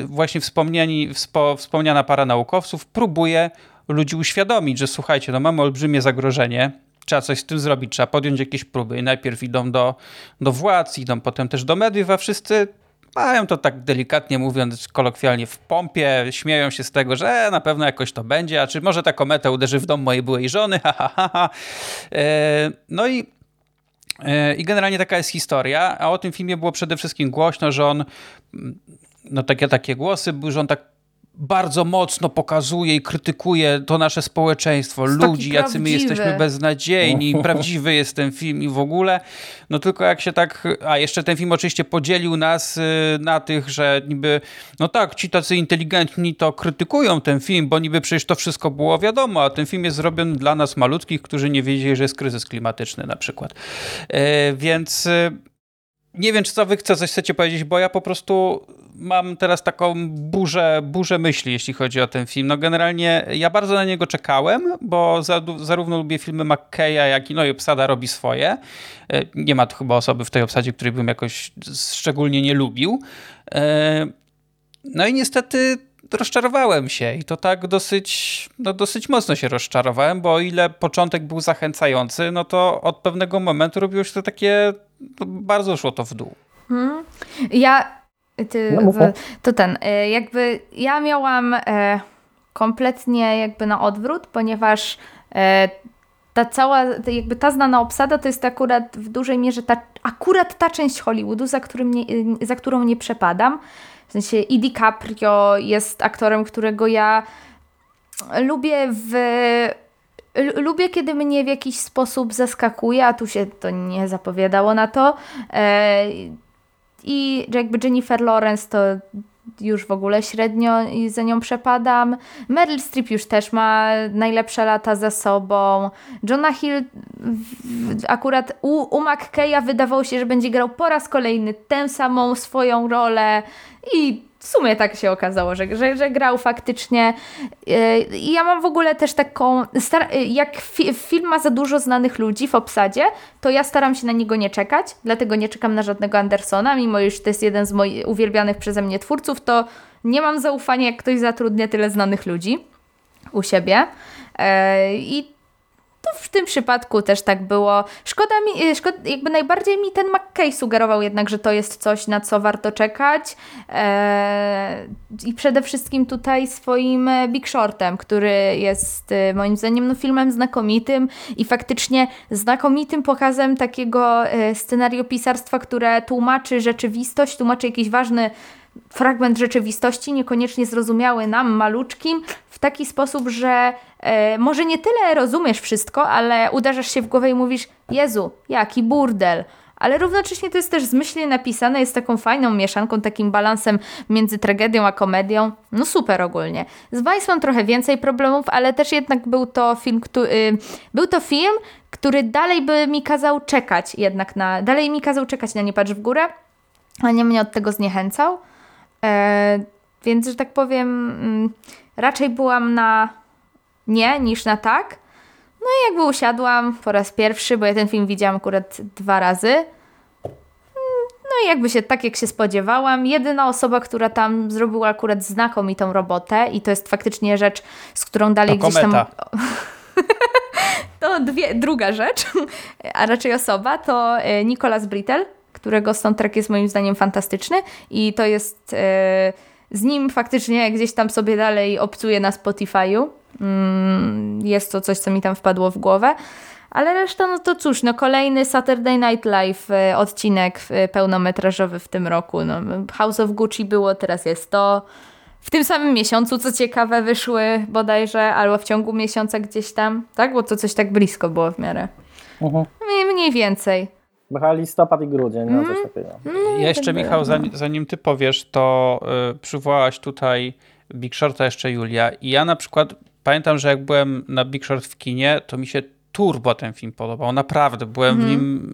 właśnie wspomniani, wspomniana para naukowców próbuje ludzi uświadomić, że słuchajcie, no mamy olbrzymie zagrożenie, trzeba coś z tym zrobić, trzeba podjąć jakieś próby i najpierw idą do, do władz, idą potem też do mediów, a wszyscy mają to tak delikatnie mówiąc, kolokwialnie w pompie, śmieją się z tego, że e, na pewno jakoś to będzie, a czy może ta kometa uderzy w dom mojej byłej żony, ha, ha, ha, ha. E, no i e, i generalnie taka jest historia, a o tym filmie było przede wszystkim głośno, że on, no takie, takie głosy że on tak bardzo mocno pokazuje i krytykuje to nasze społeczeństwo, Jest ludzi, jacy my prawdziwy. jesteśmy beznadziejni, prawdziwy jest ten film i w ogóle. No tylko jak się tak, a jeszcze ten film oczywiście podzielił nas y, na tych, że niby, no tak, ci tacy inteligentni to krytykują ten film, bo niby przecież to wszystko było wiadomo, a ten film jest zrobiony dla nas malutkich, którzy nie wiedzieli, że jest kryzys klimatyczny na przykład. E, więc y, nie wiem, czy co wy chce, coś chcecie powiedzieć, bo ja po prostu mam teraz taką burzę, burzę myśli, jeśli chodzi o ten film. No generalnie ja bardzo na niego czekałem, bo za, zarówno lubię filmy McKeya, jak i no i obsada robi swoje. E, Nie ma tu chyba osoby w tej obsadzie, której bym jakoś szczególnie nie lubił. E, No i niestety rozczarowałem się i to tak dosyć, no dosyć mocno się rozczarowałem, bo o ile początek był zachęcający, no to od pewnego momentu robiło się to takie, bardzo szło to w dół. Ja, ty, No, to ten, e, jakby ja miałam e, kompletnie jakby na odwrót, ponieważ e, ta cała, jakby ta znana obsada to jest akurat w dużej mierze ta, akurat ta część Hollywoodu, za, którym nie, y, za którą nie przepadam. W sensie i DiCaprio jest aktorem, którego ja lubię w Lubię, kiedy mnie w jakiś sposób zaskakuje, a tu się to nie zapowiadało na to. E, I jakby Jennifer Lawrence to już w ogóle średnio za nią przepadam. Meryl Streep już też ma najlepsze lata za sobą. Jonah Hill akurat u, u McKeya wydawało się, że będzie grał po raz kolejny tę samą swoją rolę i w sumie tak się okazało, że, że, że grał faktycznie. Yy, I ja mam w ogóle też taką. Yy, jak fi- film ma za dużo znanych ludzi w obsadzie, to ja staram się na niego nie czekać, dlatego nie czekam na żadnego Andersona, mimo iż to jest jeden z moich uwielbianych przeze mnie twórców, to nie mam zaufania, jak ktoś zatrudnia tyle znanych ludzi u siebie. Yy, I to w tym przypadku też tak było. Szkoda mi, y, szkoda, jakby najbardziej mi ten McKay sugerował jednak, że to jest coś, na co warto czekać. Eee, I przede wszystkim tutaj swoim e, Big Shortem, który jest e, moim zdaniem no, filmem znakomitym i faktycznie znakomitym pokazem takiego e, scenariopisarstwa, które tłumaczy rzeczywistość, tłumaczy jakiś ważny fragment rzeczywistości, niekoniecznie zrozumiały nam, maluczkim, w taki sposób, że e, może nie tyle rozumiesz wszystko, ale uderzasz się w głowę i mówisz, Jezu, jaki burdel. Ale równocześnie to jest też zmyślnie napisane, jest taką fajną mieszanką, takim balansem między tragedią a komedią. No super ogólnie. Z Vice mam trochę więcej problemów, ale też jednak był to film, który, był to film, który dalej by mi kazał czekać jednak na, dalej mi kazał czekać na Nie patrz w górę, a nie mnie od tego zniechęcał. E, więc, że tak powiem, mm, raczej byłam na nie niż na tak. No i jakby usiadłam po raz pierwszy, bo ja ten film widziałam akurat dwa razy. Mm, No i jakby się tak, jak się spodziewałam. Jedyna osoba, która tam zrobiła akurat znakomitą robotę i to jest faktycznie rzecz, z którą dalej To gdzieś tam... kometa. To dwie, druga rzecz, a raczej osoba, to e, Nicolas Britell, którego soundtrack jest moim zdaniem fantastyczny i to jest e, z nim faktycznie gdzieś tam sobie dalej obcuję na Spotify'u. Mm, Jest to coś, co mi tam wpadło w głowę. Ale reszta, no to cóż, no kolejny Saturday Night Live e, odcinek e, pełnometrażowy w tym roku. No, House of Gucci było, teraz jest to. W tym samym miesiącu, co ciekawe, wyszły bodajże, albo w ciągu miesiąca gdzieś tam, tak? Bo to coś tak blisko było w miarę. Mhm. Mniej więcej. Chyba listopad i grudzień, no Mhm. coś takiego. Ja jeszcze, Michał, zanim, zanim ty powiesz, to y, przywołałaś tutaj Big Shorta jeszcze Julia. I ja na przykład pamiętam, że jak byłem na Big Short w kinie, to mi się turbo ten film podobał. Naprawdę, byłem w nim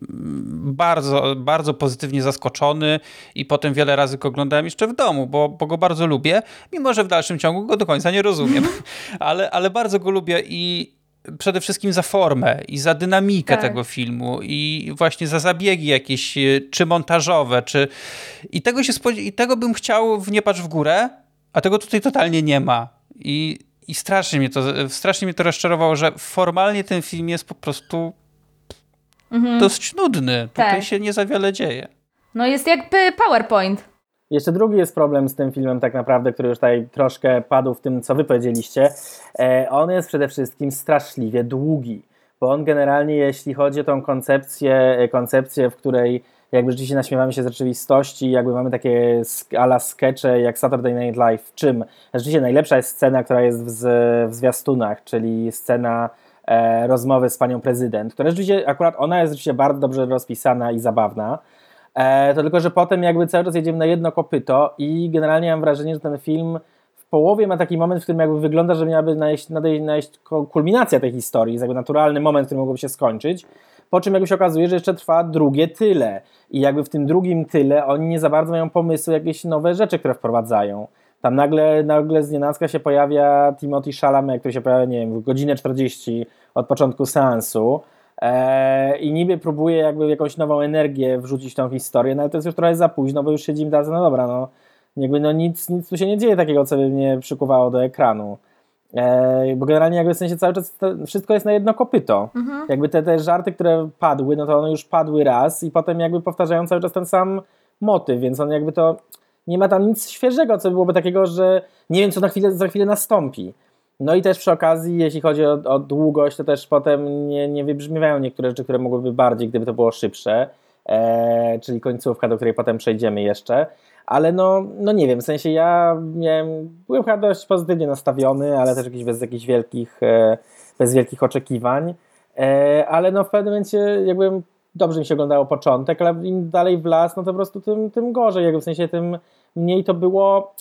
bardzo, bardzo pozytywnie zaskoczony i potem wiele razy go oglądałem jeszcze w domu, bo, bo go bardzo lubię, mimo że w dalszym ciągu go do końca nie rozumiem. ale, ale bardzo go lubię i przede wszystkim za formę i za dynamikę Tak. tego filmu i właśnie za zabiegi jakieś, y, czy montażowe, czy... I tego, się spodzie... I tego bym chciał w Nie patrz w górę, a tego tutaj totalnie nie ma. I, i strasznie, mnie to, strasznie mnie to rozczarowało, że formalnie ten film jest po prostu dość nudny. Tutaj Tak. się nie za wiele dzieje. No jest jakby PowerPoint. Jeszcze drugi jest problem z tym filmem tak naprawdę, który już tutaj troszkę padł w tym, co wy powiedzieliście. E, on jest przede wszystkim straszliwie długi, bo on generalnie, jeśli chodzi o tą koncepcję, koncepcję w której jakby rzeczywiście naśmiewamy się z rzeczywistości, jakby mamy takie ala skecze jak Saturday Night Live, czym rzeczywiście najlepsza jest scena, która jest w, w zwiastunach, czyli scena e, rozmowy z panią prezydent, która rzeczywiście, akurat ona jest rzeczywiście bardzo dobrze rozpisana i zabawna, e, to tylko, że potem jakby cały czas jedziemy na jedno kopyto i generalnie mam wrażenie, że ten film w połowie ma taki moment, w którym jakby wygląda, że miałaby najść, najść kulminacja tej historii, jakby naturalny moment, który mogłoby się skończyć, po czym jakby się okazuje, że jeszcze trwa drugie tyle. I jakby w tym drugim tyle oni nie za bardzo mają pomysły, jakieś nowe rzeczy, które wprowadzają. Tam nagle, nagle z nienacka się pojawia Timothy Chalamet, który się pojawia, nie wiem, w godzinę 40 od początku seansu i niby próbuje jakby jakąś nową energię wrzucić w tą historię, no ale to jest już trochę za późno, bo już siedzimy tacy, no dobra, no jakby no nic, nic tu się nie dzieje takiego, co by mnie przykuwało do ekranu. E, bo generalnie jakby w sensie cały czas wszystko jest na jedno kopyto. Mhm. Jakby te, te żarty, które padły, no to one już padły raz i potem jakby powtarzają cały czas ten sam motyw, więc on jakby to nie ma tam nic świeżego, co byłoby takiego, że nie wiem, co na chwilę, za chwilę nastąpi. No i też przy okazji, jeśli chodzi o, o długość, to też potem nie, nie wybrzmiewają niektóre rzeczy, które mogłyby bardziej, gdyby to było szybsze, e, czyli końcówka, do której potem przejdziemy jeszcze. Ale no, no nie wiem, w sensie ja miałem, byłem chyba dość pozytywnie nastawiony, ale też jakiś bez jakichś wielkich, e, bez wielkich oczekiwań, e, ale no w pewnym momencie jakby dobrze mi się oglądało początek, ale im dalej w las, no to po prostu tym, tym gorzej, jakby w sensie tym mniej to było,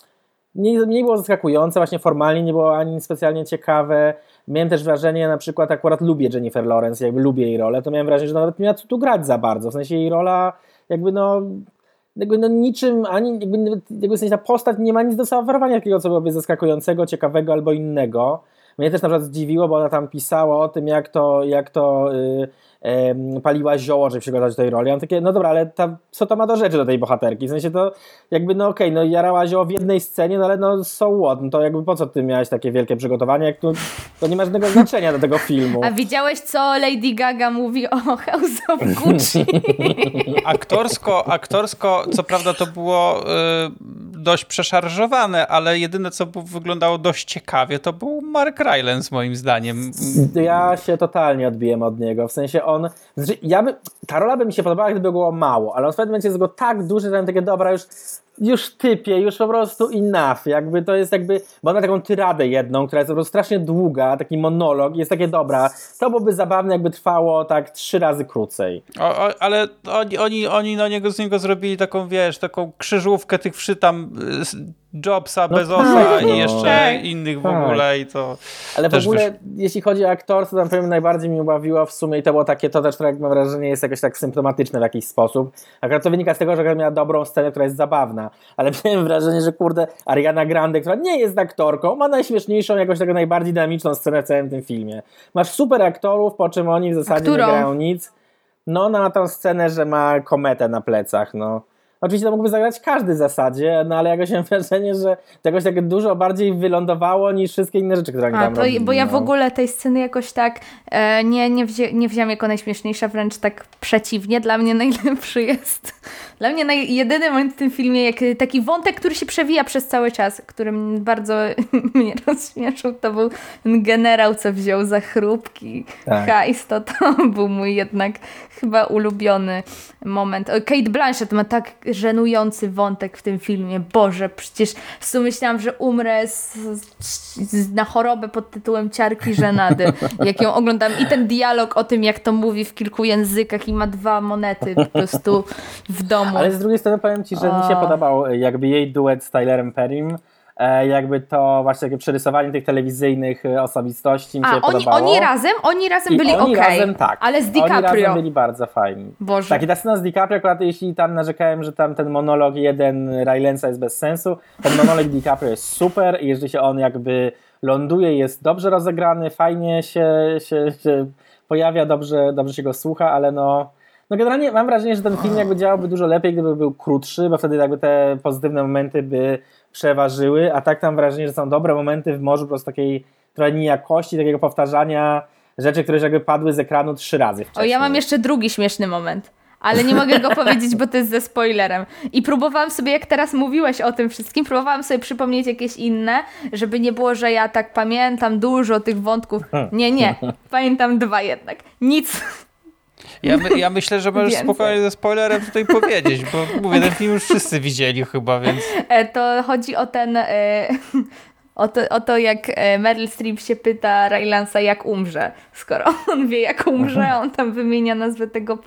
mniej, mniej było zaskakujące, właśnie formalnie nie było ani specjalnie ciekawe, miałem też wrażenie, na przykład akurat lubię Jennifer Lawrence, jakby lubię jej rolę, to miałem wrażenie, że nawet nie miała tu grać za bardzo, w sensie jej rola jakby no jakby no niczym, ani jakby, jakby w sensie ta postać nie ma nic do zaoferowania takiego, co byłoby zaskakującego, ciekawego albo innego. Mnie też na przykład zdziwiło, bo ona tam pisała o tym, jak to, jak to yy, paliła zioło, żeby przygotować do tej roli. Ja takie, no dobra, ale ta, co to ma do rzeczy do tej bohaterki? W sensie to jakby, no okej, okay, no jarała zioło w jednej scenie, no ale no so what? No to jakby po co ty miałeś takie wielkie przygotowanie, jak to, to nie ma żadnego znaczenia do tego filmu. A widziałeś, co Lady Gaga mówi o House of Gucci? aktorsko, aktorsko, co prawda to było y, dość przeszarżowane, ale jedyne, co wyglądało dość ciekawie, to był Mark Rylance, moim zdaniem. Ja się totalnie odbiłem od niego, w sensie on on, znaczy ja by, ta rola by mi się podobała, gdyby było mało, ale on w pewnym momencie jest go tak duży, że ja takie, dobra, już, już typie, już po prostu enough, jakby to jest jakby, bo on ma taką tyradę jedną, która jest po prostu strasznie długa, taki monolog, jest takie, dobra, to byłoby zabawne, jakby trwało tak trzy razy krócej. O, o, ale oni, oni, oni na niego, z niego zrobili taką, wiesz, taką krzyżówkę tych wszy tam Jobsa, no Bezosa tak, i no. jeszcze tak, innych w tak. ogóle i to Ale w ogóle, wiesz... jeśli chodzi o aktorstwo, to powiem, najbardziej mi ubawiło w sumie i to było takie, to też, jak mam wrażenie, jest jakoś tak symptomatyczne w jakiś sposób. Akurat to wynika z tego, że miała dobrą scenę, która jest zabawna, ale miałem wrażenie, że kurde, Ariana Grande, która nie jest aktorką, ma najśmieszniejszą, jakoś taką najbardziej dynamiczną scenę w całym tym filmie. Masz super aktorów, po czym oni w zasadzie nie grają nic. No, ona ma tą scenę, że ma kometę na plecach, no. Oczywiście to mógłby zagrać każdy w zasadzie, no ale jakoś mam wrażenie, że to jakoś tak dużo bardziej wylądowało niż wszystkie inne rzeczy, które oni tam to, robili, Bo ja w no. ogóle tej sceny jakoś tak e, nie, nie, wzię, nie wziąłem jako najśmieszniejsza, wręcz tak przeciwnie. Dla mnie najlepszy jest, dla mnie naj, jedyny moment w tym filmie, jak taki wątek, który się przewija przez cały czas, który bardzo mnie rozśmieszył, to był ten generał, co wziął za chrupki tak. hajs, to to był mój jednak chyba ulubiony moment. Kate Blanchett ma tak żenujący wątek w tym filmie. Boże, przecież w sumie myślałam, że umrę z, z, na chorobę pod tytułem Ciarki Żenady. Jak ją oglądam i ten dialog o tym, jak to mówi w kilku językach i ma dwa monety po prostu w domu. Ale z drugiej strony powiem Ci, że o. mi się podobał jakby jej duet z Tylerem Perrym E, jakby to właśnie takie przerysowanie tych telewizyjnych e, osobistości mi się A, oni, podobało. oni razem? Oni razem I byli oni ok. razem tak. Ale z DiCaprio. Oni razem byli bardzo fajni. Boże. Tak, i ta scena z DiCaprio, akurat jeśli tam narzekałem, że tam ten monolog jeden Rylensa jest bez sensu, ten monolog DiCaprio jest super i jeżeli się on jakby ląduje, jest dobrze rozegrany, fajnie się, się, się pojawia, dobrze, dobrze się go słucha, ale no no generalnie mam wrażenie, że ten film jakby działałby dużo lepiej, gdyby był krótszy, bo wtedy jakby te pozytywne momenty by przeważyły, a tak mam wrażenie, że są dobre momenty w morzu po prostu takiej trochę niejakości, takiego powtarzania rzeczy, które jakby padły z ekranu trzy razy wcześniej. O, ja mam jeszcze drugi śmieszny moment ale nie mogę go powiedzieć, bo to jest ze spoilerem. I próbowałam sobie, jak teraz mówiłeś o tym wszystkim, próbowałam sobie przypomnieć jakieś inne, żeby nie było, że ja tak pamiętam dużo tych wątków. Nie, nie. Pamiętam dwa jednak. Nic. Ja, my, ja myślę, że możesz Więcej. spokojnie ze spoilerem tutaj powiedzieć, bo mówię, ten film już wszyscy widzieli chyba, więc... E, To chodzi o ten. e, O to, o to, jak e, Meryl Streep się pyta Rylansa, jak umrze. Skoro on wie, jak umrze, on tam wymienia nazwę tego,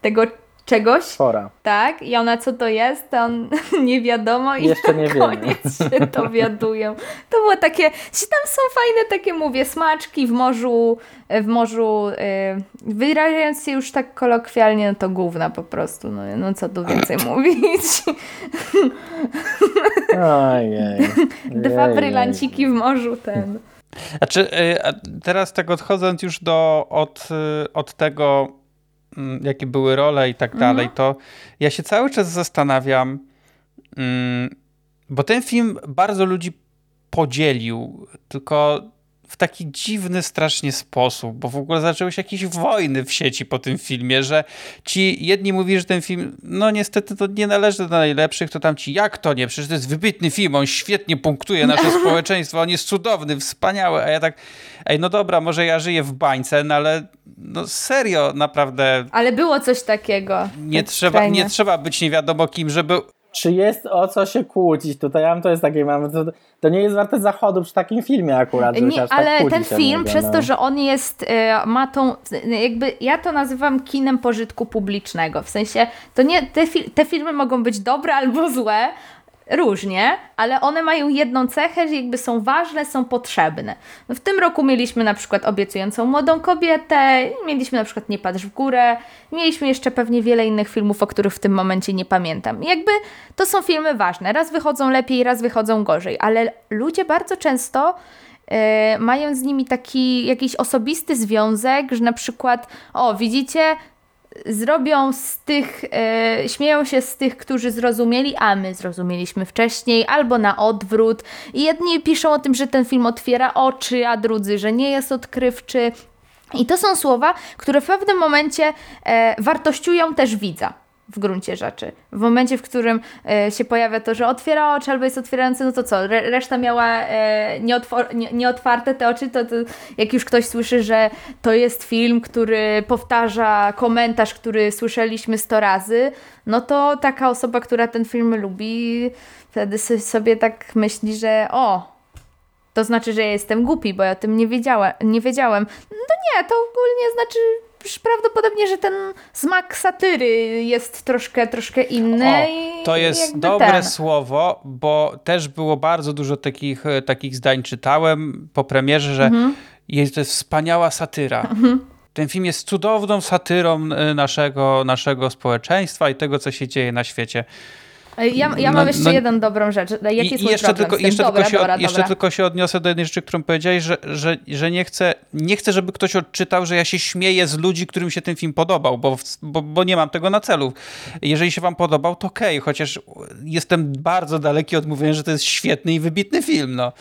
tego czegoś. Pora. Tak, i ona co to jest, to on nie wiadomo i Jeszcze nie na wiemy. koniec się dowiadują. To było takie, się tam są fajne takie, mówię, smaczki w morzu, w morzu, yy, wyrażając się już tak kolokwialnie, no to gówna po prostu, no, no co tu więcej mówić. Ojej. Dwa brylanciki w morzu, ten. Znaczy, y, a teraz tak odchodząc już do, od, y, od tego, jakie były role i tak dalej, to ja się cały czas zastanawiam, mm, bo ten film bardzo ludzi podzielił, tylko w taki dziwny strasznie sposób, bo w ogóle zaczęły się jakieś wojny w sieci po tym filmie, że ci jedni mówili, że ten film, no niestety to nie należy do najlepszych, to tam ci, jak to nie, przecież to jest wybitny film, on świetnie punktuje nasze społeczeństwo, on jest cudowny, wspaniały, a ja tak, ej, no dobra, może ja żyję w bańce, no ale no serio, naprawdę Ale było coś takiego. nie trzeba, nie trzeba być nie wiadomo kim, żeby Czy jest o co się kłócić? Tutaj ja mam to jest takie, mam, to, to nie jest warte zachodu przy takim filmie akurat. Nie, tak ale kłócić, ten film, mówię, przez no. to, że on jest, e, ma tą, jakby, ja to nazywam kinem pożytku publicznego, w sensie, to nie, te, te filmy mogą być dobre albo złe, różnie, ale one mają jedną cechę, że jakby są ważne, są potrzebne. No w tym roku mieliśmy na przykład obiecującą młodą kobietę, mieliśmy na przykład Nie patrz w górę, mieliśmy jeszcze pewnie wiele innych filmów, o których w tym momencie nie pamiętam. Jakby to są filmy ważne, raz wychodzą lepiej, raz wychodzą gorzej, ale ludzie bardzo często e, mają z nimi taki jakiś osobisty związek, że na przykład, o widzicie, zrobią z tych, e, śmieją się z tych, którzy zrozumieli, a my zrozumieliśmy wcześniej, albo na odwrót. I jedni piszą o tym, że ten film otwiera oczy, a drudzy, że nie jest odkrywczy. I to są słowa, które w pewnym momencie e, wartościują też widza. W gruncie rzeczy. W momencie, w którym e, się pojawia to, że otwiera oczy albo jest otwierający, no to co? Re, reszta miała e, nieotwor- nie, nieotwarte te oczy, to, to jak już ktoś słyszy, że to jest film, który powtarza komentarz, który słyszeliśmy 100 razy, no to taka osoba, która ten film lubi, wtedy so- sobie tak myśli, że o, to znaczy, że ja jestem głupi, bo ja o tym nie wiedziałem. Nie wiedziałem. No nie, to ogólnie znaczy prawdopodobnie, że ten smak satyry jest troszkę, troszkę inny. O, to jest dobre ten. słowo, bo też było bardzo dużo takich, e, takich zdań czytałem po premierze, że Mhm. jest, to jest wspaniała satyra. Ten film jest cudowną satyrą e, naszego, naszego społeczeństwa i tego, co się dzieje na świecie. Ja, ja No- mam jeszcze no- jedną dobrą rzecz. Jaki I, jeszcze, tylko, jeszcze, dobra, tylko się, dobra, jeszcze dobra. tylko się odniosę do jednej rzeczy, którą powiedziałeś, że, że, że nie, chcę, nie chcę, żeby ktoś odczytał, że ja się śmieję z ludzi, którym się ten film podobał, bo, bo, bo nie mam tego na celu. Jeżeli się wam podobał, to okej, chociaż jestem bardzo daleki od mówienia, że to jest świetny i wybitny film. No.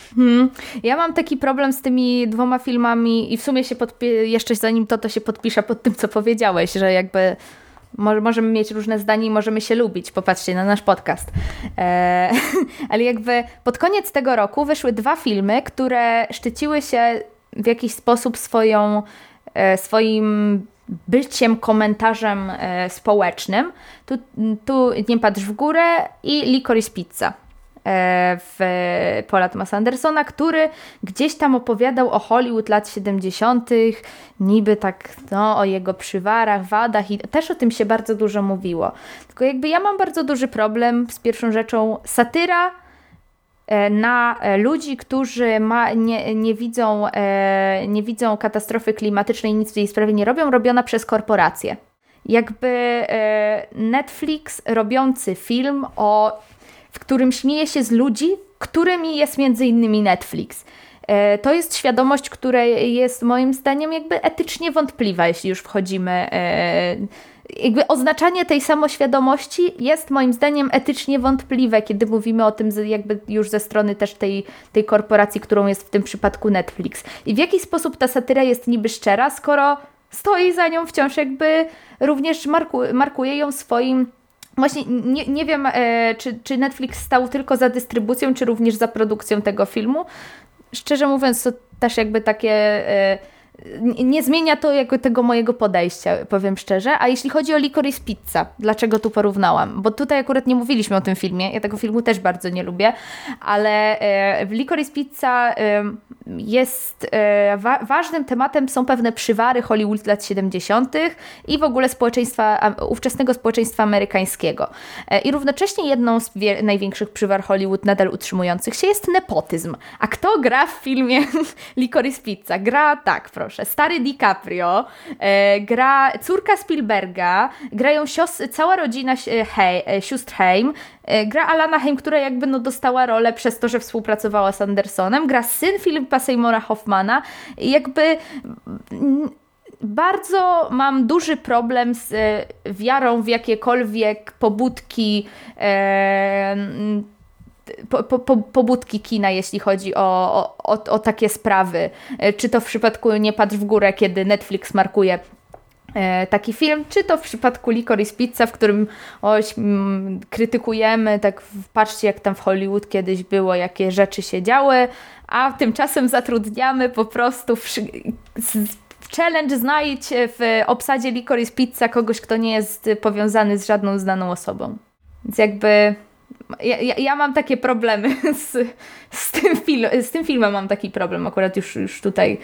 Ja mam taki problem z tymi dwoma filmami i w sumie się podpi- jeszcze zanim to, to się podpiszę pod tym, co powiedziałeś, że jakby możemy mieć różne zdania i możemy się lubić. Popatrzcie na nasz podcast. E, ale jakby pod koniec tego roku wyszły dwa filmy, które szczyciły się w jakiś sposób swoją, e, swoim byciem, komentarzem e, społecznym. Tu, tu Nie patrz w górę i Licorice Pizza w Paula Thomasa Andersona, który gdzieś tam opowiadał o Hollywood lat 70., niby tak no, o jego przywarach, wadach i też o tym się bardzo dużo mówiło. Tylko jakby ja mam bardzo duży problem z pierwszą rzeczą satyra e, na e, ludzi, którzy ma, nie, nie, widzą, e, nie widzą katastrofy klimatycznej, nic w tej sprawie nie robią, robiona przez korporacje. Jakby e, Netflix robiący film o którym śmieje się z ludzi, którymi jest między innymi Netflix. E, To jest świadomość, która jest moim zdaniem jakby etycznie wątpliwa, jeśli już wchodzimy. e, Jakby oznaczanie tej samoświadomości jest moim zdaniem etycznie wątpliwe, kiedy mówimy o tym jakby już ze strony też tej, tej korporacji, którą jest w tym przypadku Netflix. I w jaki sposób ta satyra jest niby szczera, skoro stoi za nią wciąż, jakby również marku, markuje ją swoim Właśnie nie, nie wiem, e, czy, czy Netflix stał tylko za dystrybucją, czy również za produkcją tego filmu. Szczerze mówiąc, to też jakby takie. E, nie zmienia to jakby tego mojego podejścia, powiem szczerze. A jeśli chodzi o Licorice Pizza, dlaczego tu porównałam? Bo tutaj akurat nie mówiliśmy o tym filmie, ja tego filmu też bardzo nie lubię, ale e, w Licorice Pizza e, jest e, wa ważnym tematem są pewne przywary Hollywood lat 70. i w ogóle społeczeństwa, ówczesnego społeczeństwa amerykańskiego. I równocześnie jedną z największych przywar Hollywood nadal utrzymujących się jest nepotyzm. A kto gra w filmie Licorice Pizza? Gra tak, proszę proszę, stary DiCaprio, e, gra córka Spielberga, grają cała rodzina e, Hej, sióstr Heim, e, gra Alana Heim, która jakby no dostała rolę przez to, że współpracowała z Andersonem, gra syn Philipa Seymoura Hoffmana, jakby mm, bardzo mam duży problem z e, wiarą w jakiekolwiek pobudki e, po, po, pobudki kina, jeśli chodzi o, o, o, takie sprawy. E, czy to w przypadku Nie patrz w górę, kiedy Netflix markuje e, taki film, czy to w przypadku Licorice Pizza, w którym oś, m, krytykujemy, tak patrzcie jak tam w Hollywood kiedyś było, jakie rzeczy się działy, a tymczasem zatrudniamy po prostu w, challenge znajdź w obsadzie Licorice Pizza kogoś, kto nie jest powiązany z żadną znaną osobą. Więc jakby ja, ja, mam takie problemy z, z, tym film, z tym filmem, mam taki problem akurat już, już tutaj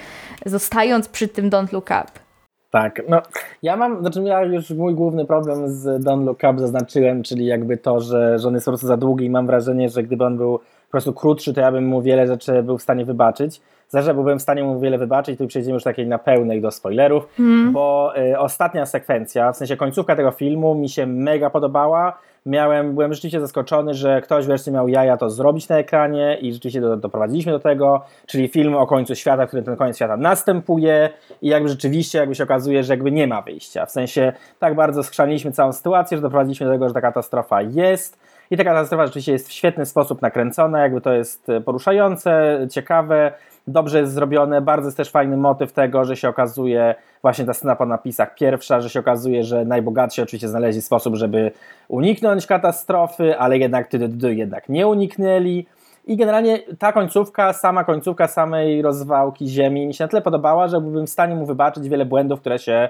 zostając przy tym Don't Look Up. Tak, no ja mam, znaczy ja już mój główny problem z Don't Look Up zaznaczyłem, czyli jakby to, że, że on jest po prostu za długi i mam wrażenie, że gdyby on był po prostu krótszy, to ja bym mu wiele rzeczy był w stanie wybaczyć. Zależy, byłbym w stanie mu wiele wybaczyć, tu przejdziemy już takiej na pełnej do spoilerów, mm. bo y, ostatnia sekwencja, w sensie końcówka tego filmu mi się mega podobała miałem, byłem rzeczywiście zaskoczony, że ktoś wreszcie miał jaja to zrobić na ekranie i rzeczywiście do, doprowadziliśmy do tego, czyli film o końcu świata, który ten koniec świata następuje i jakby rzeczywiście jakby się okazuje, że jakby nie ma wyjścia. W sensie tak bardzo skrzaniliśmy całą sytuację, że doprowadziliśmy do tego, że ta katastrofa jest i ta katastrofa rzeczywiście jest w świetny sposób nakręcona, jakby to jest poruszające, ciekawe, dobrze jest zrobione, bardzo jest też fajny motyw tego, że się okazuje, właśnie ta scena po napisach pierwsza, że się okazuje, że najbogatsi oczywiście znaleźli sposób, żeby uniknąć katastrofy, ale jednak jednak nie uniknęli. I generalnie ta końcówka, sama końcówka samej rozwałki ziemi mi się na tyle podobała, że byłbym w stanie mu wybaczyć wiele błędów, które się e,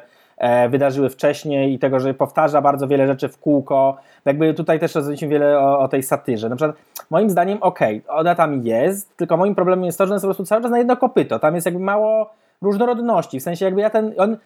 wydarzyły wcześniej i tego, że powtarza bardzo wiele rzeczy w kółko. Jakby tutaj też rozmawialiśmy wiele o, o, tej satyrze. Na przykład moim zdaniem, okej, okay, ona tam jest, tylko moim problemem jest to, że ona jest po prostu cały czas na jedno kopyto. Tam jest jakby mało różnorodności, w sensie jakby ja ten, on,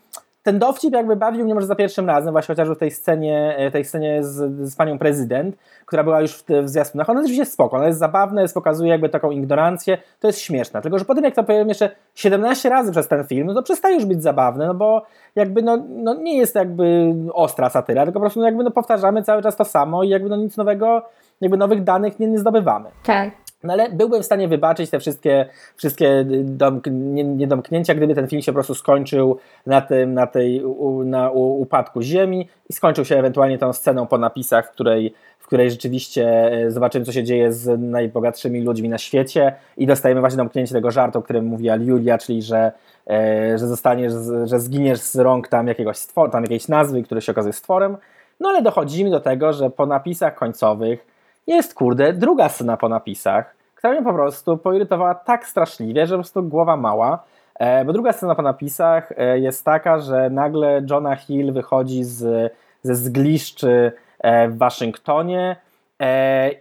ten dowcip jakby bawił mnie może za pierwszym razem, właśnie chociażby w tej scenie, e, tej scenie z, z panią prezydent, która była już w, w zwiastunach. Ona jest oczywiście spoko, ona jest zabawna, jest, pokazuje jakby taką ignorancję, to jest śmieszne. Tylko, że potem jak to powiem jeszcze 17 razy przez ten film, no to przestaje już być zabawne, no bo jakby no, no nie jest jakby ostra satyra, tylko po prostu no jakby no powtarzamy cały czas to samo i jakby no nic nowego, jakby nowych danych nie, nie zdobywamy. Tak. No ale byłbym w stanie wybaczyć te wszystkie, wszystkie domk niedomknięcia, gdyby ten film się po prostu skończył na tym, na tej, na upadku Ziemi i skończył się ewentualnie tą sceną po napisach, w której, w której rzeczywiście e, zobaczymy, co się dzieje z najbogatszymi ludźmi na świecie i dostajemy właśnie domknięcie tego żartu, o którym mówiła Julia, czyli że, e, że zostaniesz, że zginiesz z rąk tam jakiegoś stwor, tam jakiejś nazwy, który się okazuje stworem. No ale dochodzimy do tego, że po napisach końcowych jest, kurde, druga scena po napisach, która mnie po prostu poirytowała tak straszliwie, że po prostu głowa mała. E, bo druga scena po napisach e, jest taka, że nagle Jonah Hill wychodzi z, ze zgliszczy e, w Waszyngtonie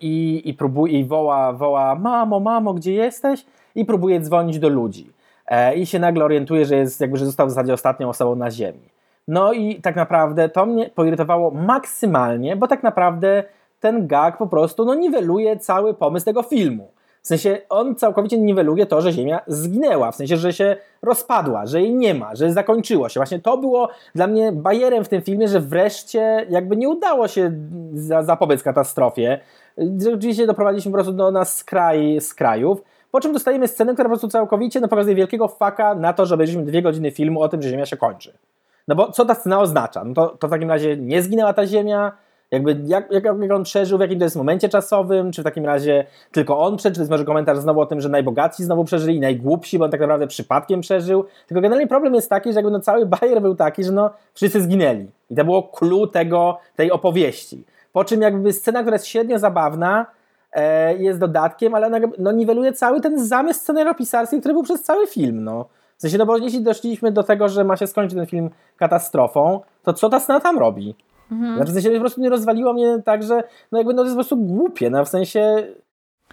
i, i próbuje i woła, woła mamo, mamo, gdzie jesteś? I próbuje dzwonić do ludzi. I się nagle orientuje, że, jest, jakby, że został w zasadzie ostatnią osobą na ziemi. No i tak naprawdę to mnie poirytowało maksymalnie, bo tak naprawdę ten gag po prostu no, niweluje cały pomysł tego filmu. W sensie on całkowicie niweluje to, że Ziemia zginęła, w sensie, że się rozpadła, że jej nie ma, że zakończyło się. Właśnie to było dla mnie bajerem w tym filmie, że wreszcie jakby nie udało się zapobiec katastrofie. Oczywiście doprowadziliśmy po prostu do nas skraj, skrajów, po czym dostajemy scenę, która po prostu całkowicie no, pokazuje wielkiego faka na to, że obejrzymy dwie godziny filmu o tym, że Ziemia się kończy. No bo co ta scena oznacza? No to, to w takim razie nie zginęła ta Ziemia, Jakby jak, jak, jak on przeżył, w jakim to jest momencie czasowym, czy w takim razie tylko on przeżył, to jest może komentarz znowu o tym, że najbogatsi znowu przeżyli najgłupsi, bo on tak naprawdę przypadkiem przeżył. Tylko generalnie problem jest taki, że jakby no cały bajer był taki, że no wszyscy zginęli. I to było clue tego, tej opowieści. Po czym jakby scena, która jest średnio zabawna, e, jest dodatkiem, ale ona no, niweluje cały ten zamysł scenariopisarski, który był przez cały film. No. W sensie, no bo jeśli doszliśmy do tego, że ma się skończyć ten film katastrofą, to co ta scena tam robi? Mhm. Znaczy, w sensie po prostu nie rozwaliło mnie tak, że no jakby no to jest po prostu głupie, no w sensie...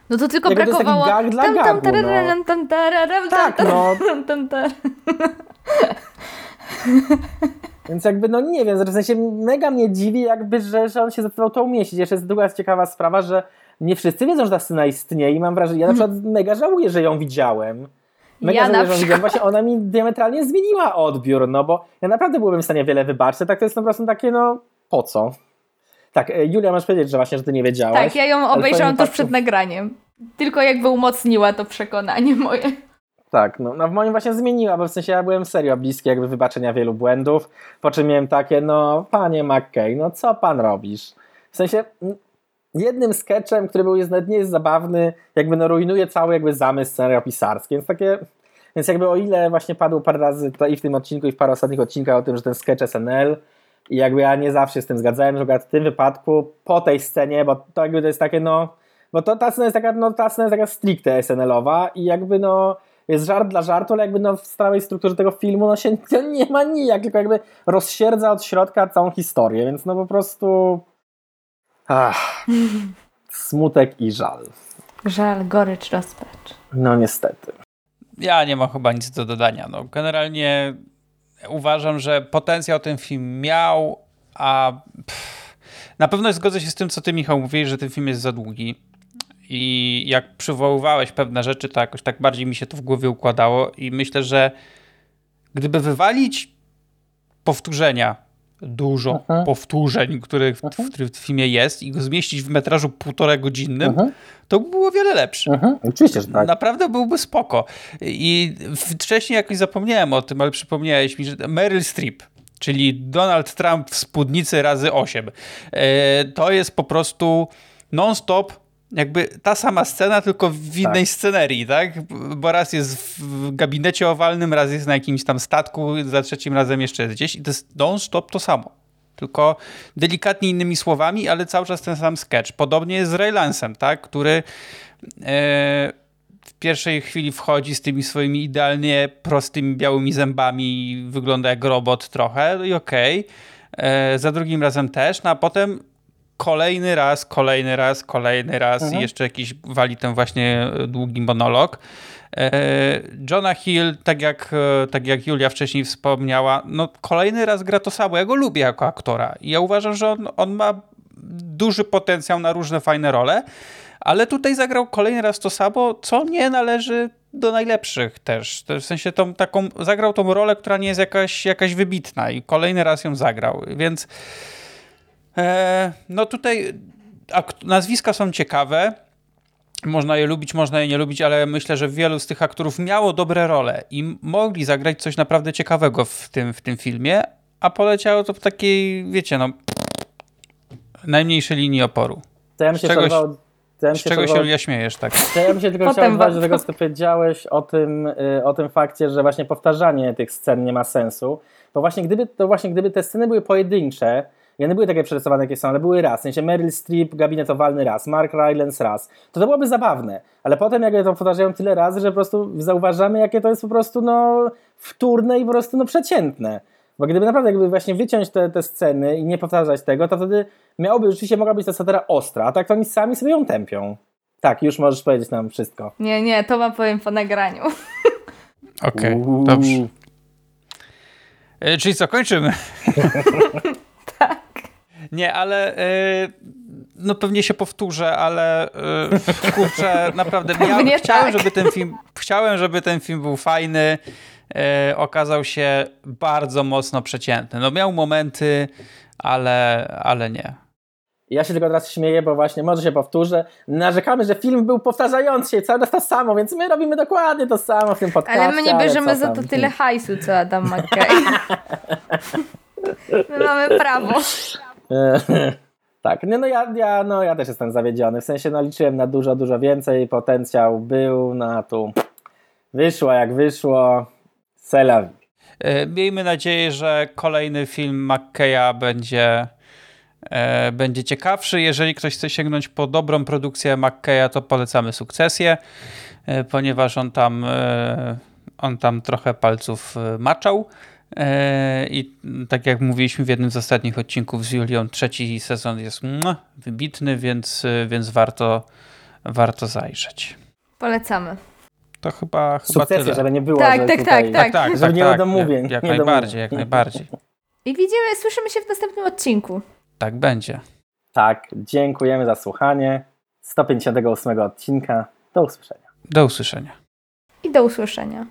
No to tylko brakowało... To gag dla tam, tam, gagu, no. tam, Tak, no. Więc jakby, no nie wiem, w sensie mega mnie dziwi jakby, że, że on się zdecydował to umieścić. Jeszcze jest druga ciekawa sprawa, że nie wszyscy wiedzą, że ta scena istnieje i mam wrażenie, ja na przykład mega żałuję, że ją widziałem. Mega ja żałuję, że ją widziałem. Właśnie ona mi diametralnie zmieniła odbiór, no bo ja naprawdę byłbym w stanie wiele wybaczyć, tak to jest po prostu takie, no po co? Tak, e, Julia, masz powiedzieć, że właśnie, że ty nie wiedziałaś. Tak, ja ją obejrzałam tuż przed nagraniem. Tylko jakby umocniła to przekonanie moje. Tak, no, no w moim właśnie zmieniła, bo w sensie ja byłem serio bliski jakby wybaczenia wielu błędów, po czym miałem takie, no panie McKay, no co pan robisz? W sensie jednym sketchem, który był jest, nawet nie jest zabawny, jakby no rujnuje cały jakby zamysł scenariopisarski, więc takie, więc jakby o ile właśnie padło parę razy to i w tym odcinku i w paru ostatnich odcinkach o tym, że ten sketch SNL i jakby ja nie zawsze z tym zgadzałem, że w tym wypadku po tej scenie, bo to jakby to jest takie no, bo to ta scena jest taka, no ta scena jest taka stricte SNL-owa i jakby no jest żart dla żartu, ale jakby no w stałej strukturze tego filmu no się nie ma nijak, tylko jakby rozsierdza od środka całą historię, więc no po prostu ach, smutek i żal. Żal, gorycz, rozpacz. No niestety. Ja nie mam chyba nic do dodania. No, generalnie uważam, że potencjał ten film miał, a pff, na pewno zgodzę się z tym, co ty Michał mówisz, że ten film jest za długi. I jak przywoływałeś pewne rzeczy, to jakoś tak bardziej mi się to w głowie układało i myślę, że gdyby wywalić powtórzenia, dużo Aha. Mhm. powtórzeń, których w, mhm. w, w, filmie jest i go zmieścić w metrażu półtora godzinnym, Aha. Mhm. to by było wiele lepsze. Aha. Oczywiście, że tak. Naprawdę byłby spoko. I wcześniej jakoś zapomniałem o tym, ale przypomniałeś mi, że Meryl Streep, czyli Donald Trump w spódnicy razy 8, e, to jest po prostu non-stop jakby ta sama scena, tylko w innej tak. scenerii, tak? Bo raz jest w gabinecie owalnym, raz jest na jakimś tam statku, za trzecim razem jeszcze jest gdzieś i to jest non-stop to samo. Tylko delikatnie innymi słowami, ale cały czas ten sam sketch. Podobnie jest z Ray Lansem, tak? Który e, w pierwszej chwili wchodzi z tymi swoimi idealnie prostymi, białymi zębami i wygląda jak robot trochę no i okej. Okay. E, za drugim razem też, no a potem kolejny raz, kolejny raz, kolejny raz mhm. i jeszcze jakiś wali ten właśnie długi monolog. E, Johna Hill, tak jak, e, tak jak Julia wcześniej wspomniała, no kolejny raz gra to samo. Ja go lubię jako aktora i ja uważam, że on, on ma duży potencjał na różne fajne role, ale tutaj zagrał kolejny raz to samo, co nie należy do najlepszych też. W sensie tą, taką, zagrał tą rolę, która nie jest jakaś, jakaś wybitna i kolejny raz ją zagrał, więc E, no tutaj nazwiska są ciekawe. Można je lubić, można je nie lubić, ale myślę, że wielu z tych aktorów miało dobre role i mogli zagrać coś naprawdę ciekawego w tym, w tym filmie, a poleciało to w takiej, wiecie, no najmniejszej linii oporu. To ja bym się czegoś, to ja z czego się Julia śmiejesz, tak? To ja bym się tylko chciał odwołać do tego, co powiedziałeś o tym, y, o tym fakcie, że właśnie powtarzanie tych scen nie ma sensu, bo właśnie gdyby, to właśnie gdyby te sceny były pojedyncze, i one były takie przerysowane, jakie są, ale były raz. W sensie Meryl Streep, gabinet owalny raz, Mark Rylance raz. To to byłoby zabawne. Ale potem jak to powtarzają tyle razy, że po prostu zauważamy, jakie to jest po prostu no, wtórne i po prostu no, przeciętne. Bo gdyby naprawdę jakby właśnie wyciąć te, te sceny i nie powtarzać tego, to wtedy miałoby, rzeczywiście mogła być ta satira ostra, a tak to oni sami sobie ją tępią. Tak, już możesz powiedzieć nam wszystko. Nie, nie, to wam powiem po nagraniu. Okej, okay, dobrze. E, czyli co, kończymy? tak. Nie, ale y, no pewnie się powtórzę, ale y, kurczę, naprawdę ja chciałem, tak. żeby ten film, chciałem, żeby ten film był fajny. Y, okazał się bardzo mocno przeciętny. No miał momenty, ale, ale nie. Ja się tylko teraz śmieję, bo właśnie może się powtórzę. Narzekamy, że film był powtarzający się cały czas to samo, więc my robimy dokładnie to samo w tym podcaście. Ale my nie bierzemy za to tyle hajsu, co Adam McKay. my mamy prawo. Tak, nie, no, ja, ja, no ja też jestem zawiedziony. W sensie no, liczyłem na dużo, dużo więcej. Potencjał był, no a tu wyszło jak wyszło. Selawi. E, Miejmy nadzieję, że kolejny film McKeya będzie, e, będzie ciekawszy. Jeżeli ktoś chce sięgnąć po dobrą produkcję McKeya, to polecamy sukcesję, e, ponieważ on tam, on tam trochę palców maczał. E, I tak jak mówiliśmy w jednym z ostatnich odcinków z Julią, trzeci sezon jest mua, wybitny, więc, e, więc warto, warto zajrzeć. Polecamy. To chyba, chyba Sukcesję, tyle. żeby nie było, Tak, tak, tutaj... tak, tak, Żeby tak, nie tak, niedomówień, Jak, jak niedomówień. najbardziej, jak najbardziej. I widzimy, słyszymy się w następnym odcinku. Tak będzie. Tak, dziękujemy za słuchanie. 158 odcinka. Do usłyszenia. Do usłyszenia. I do usłyszenia.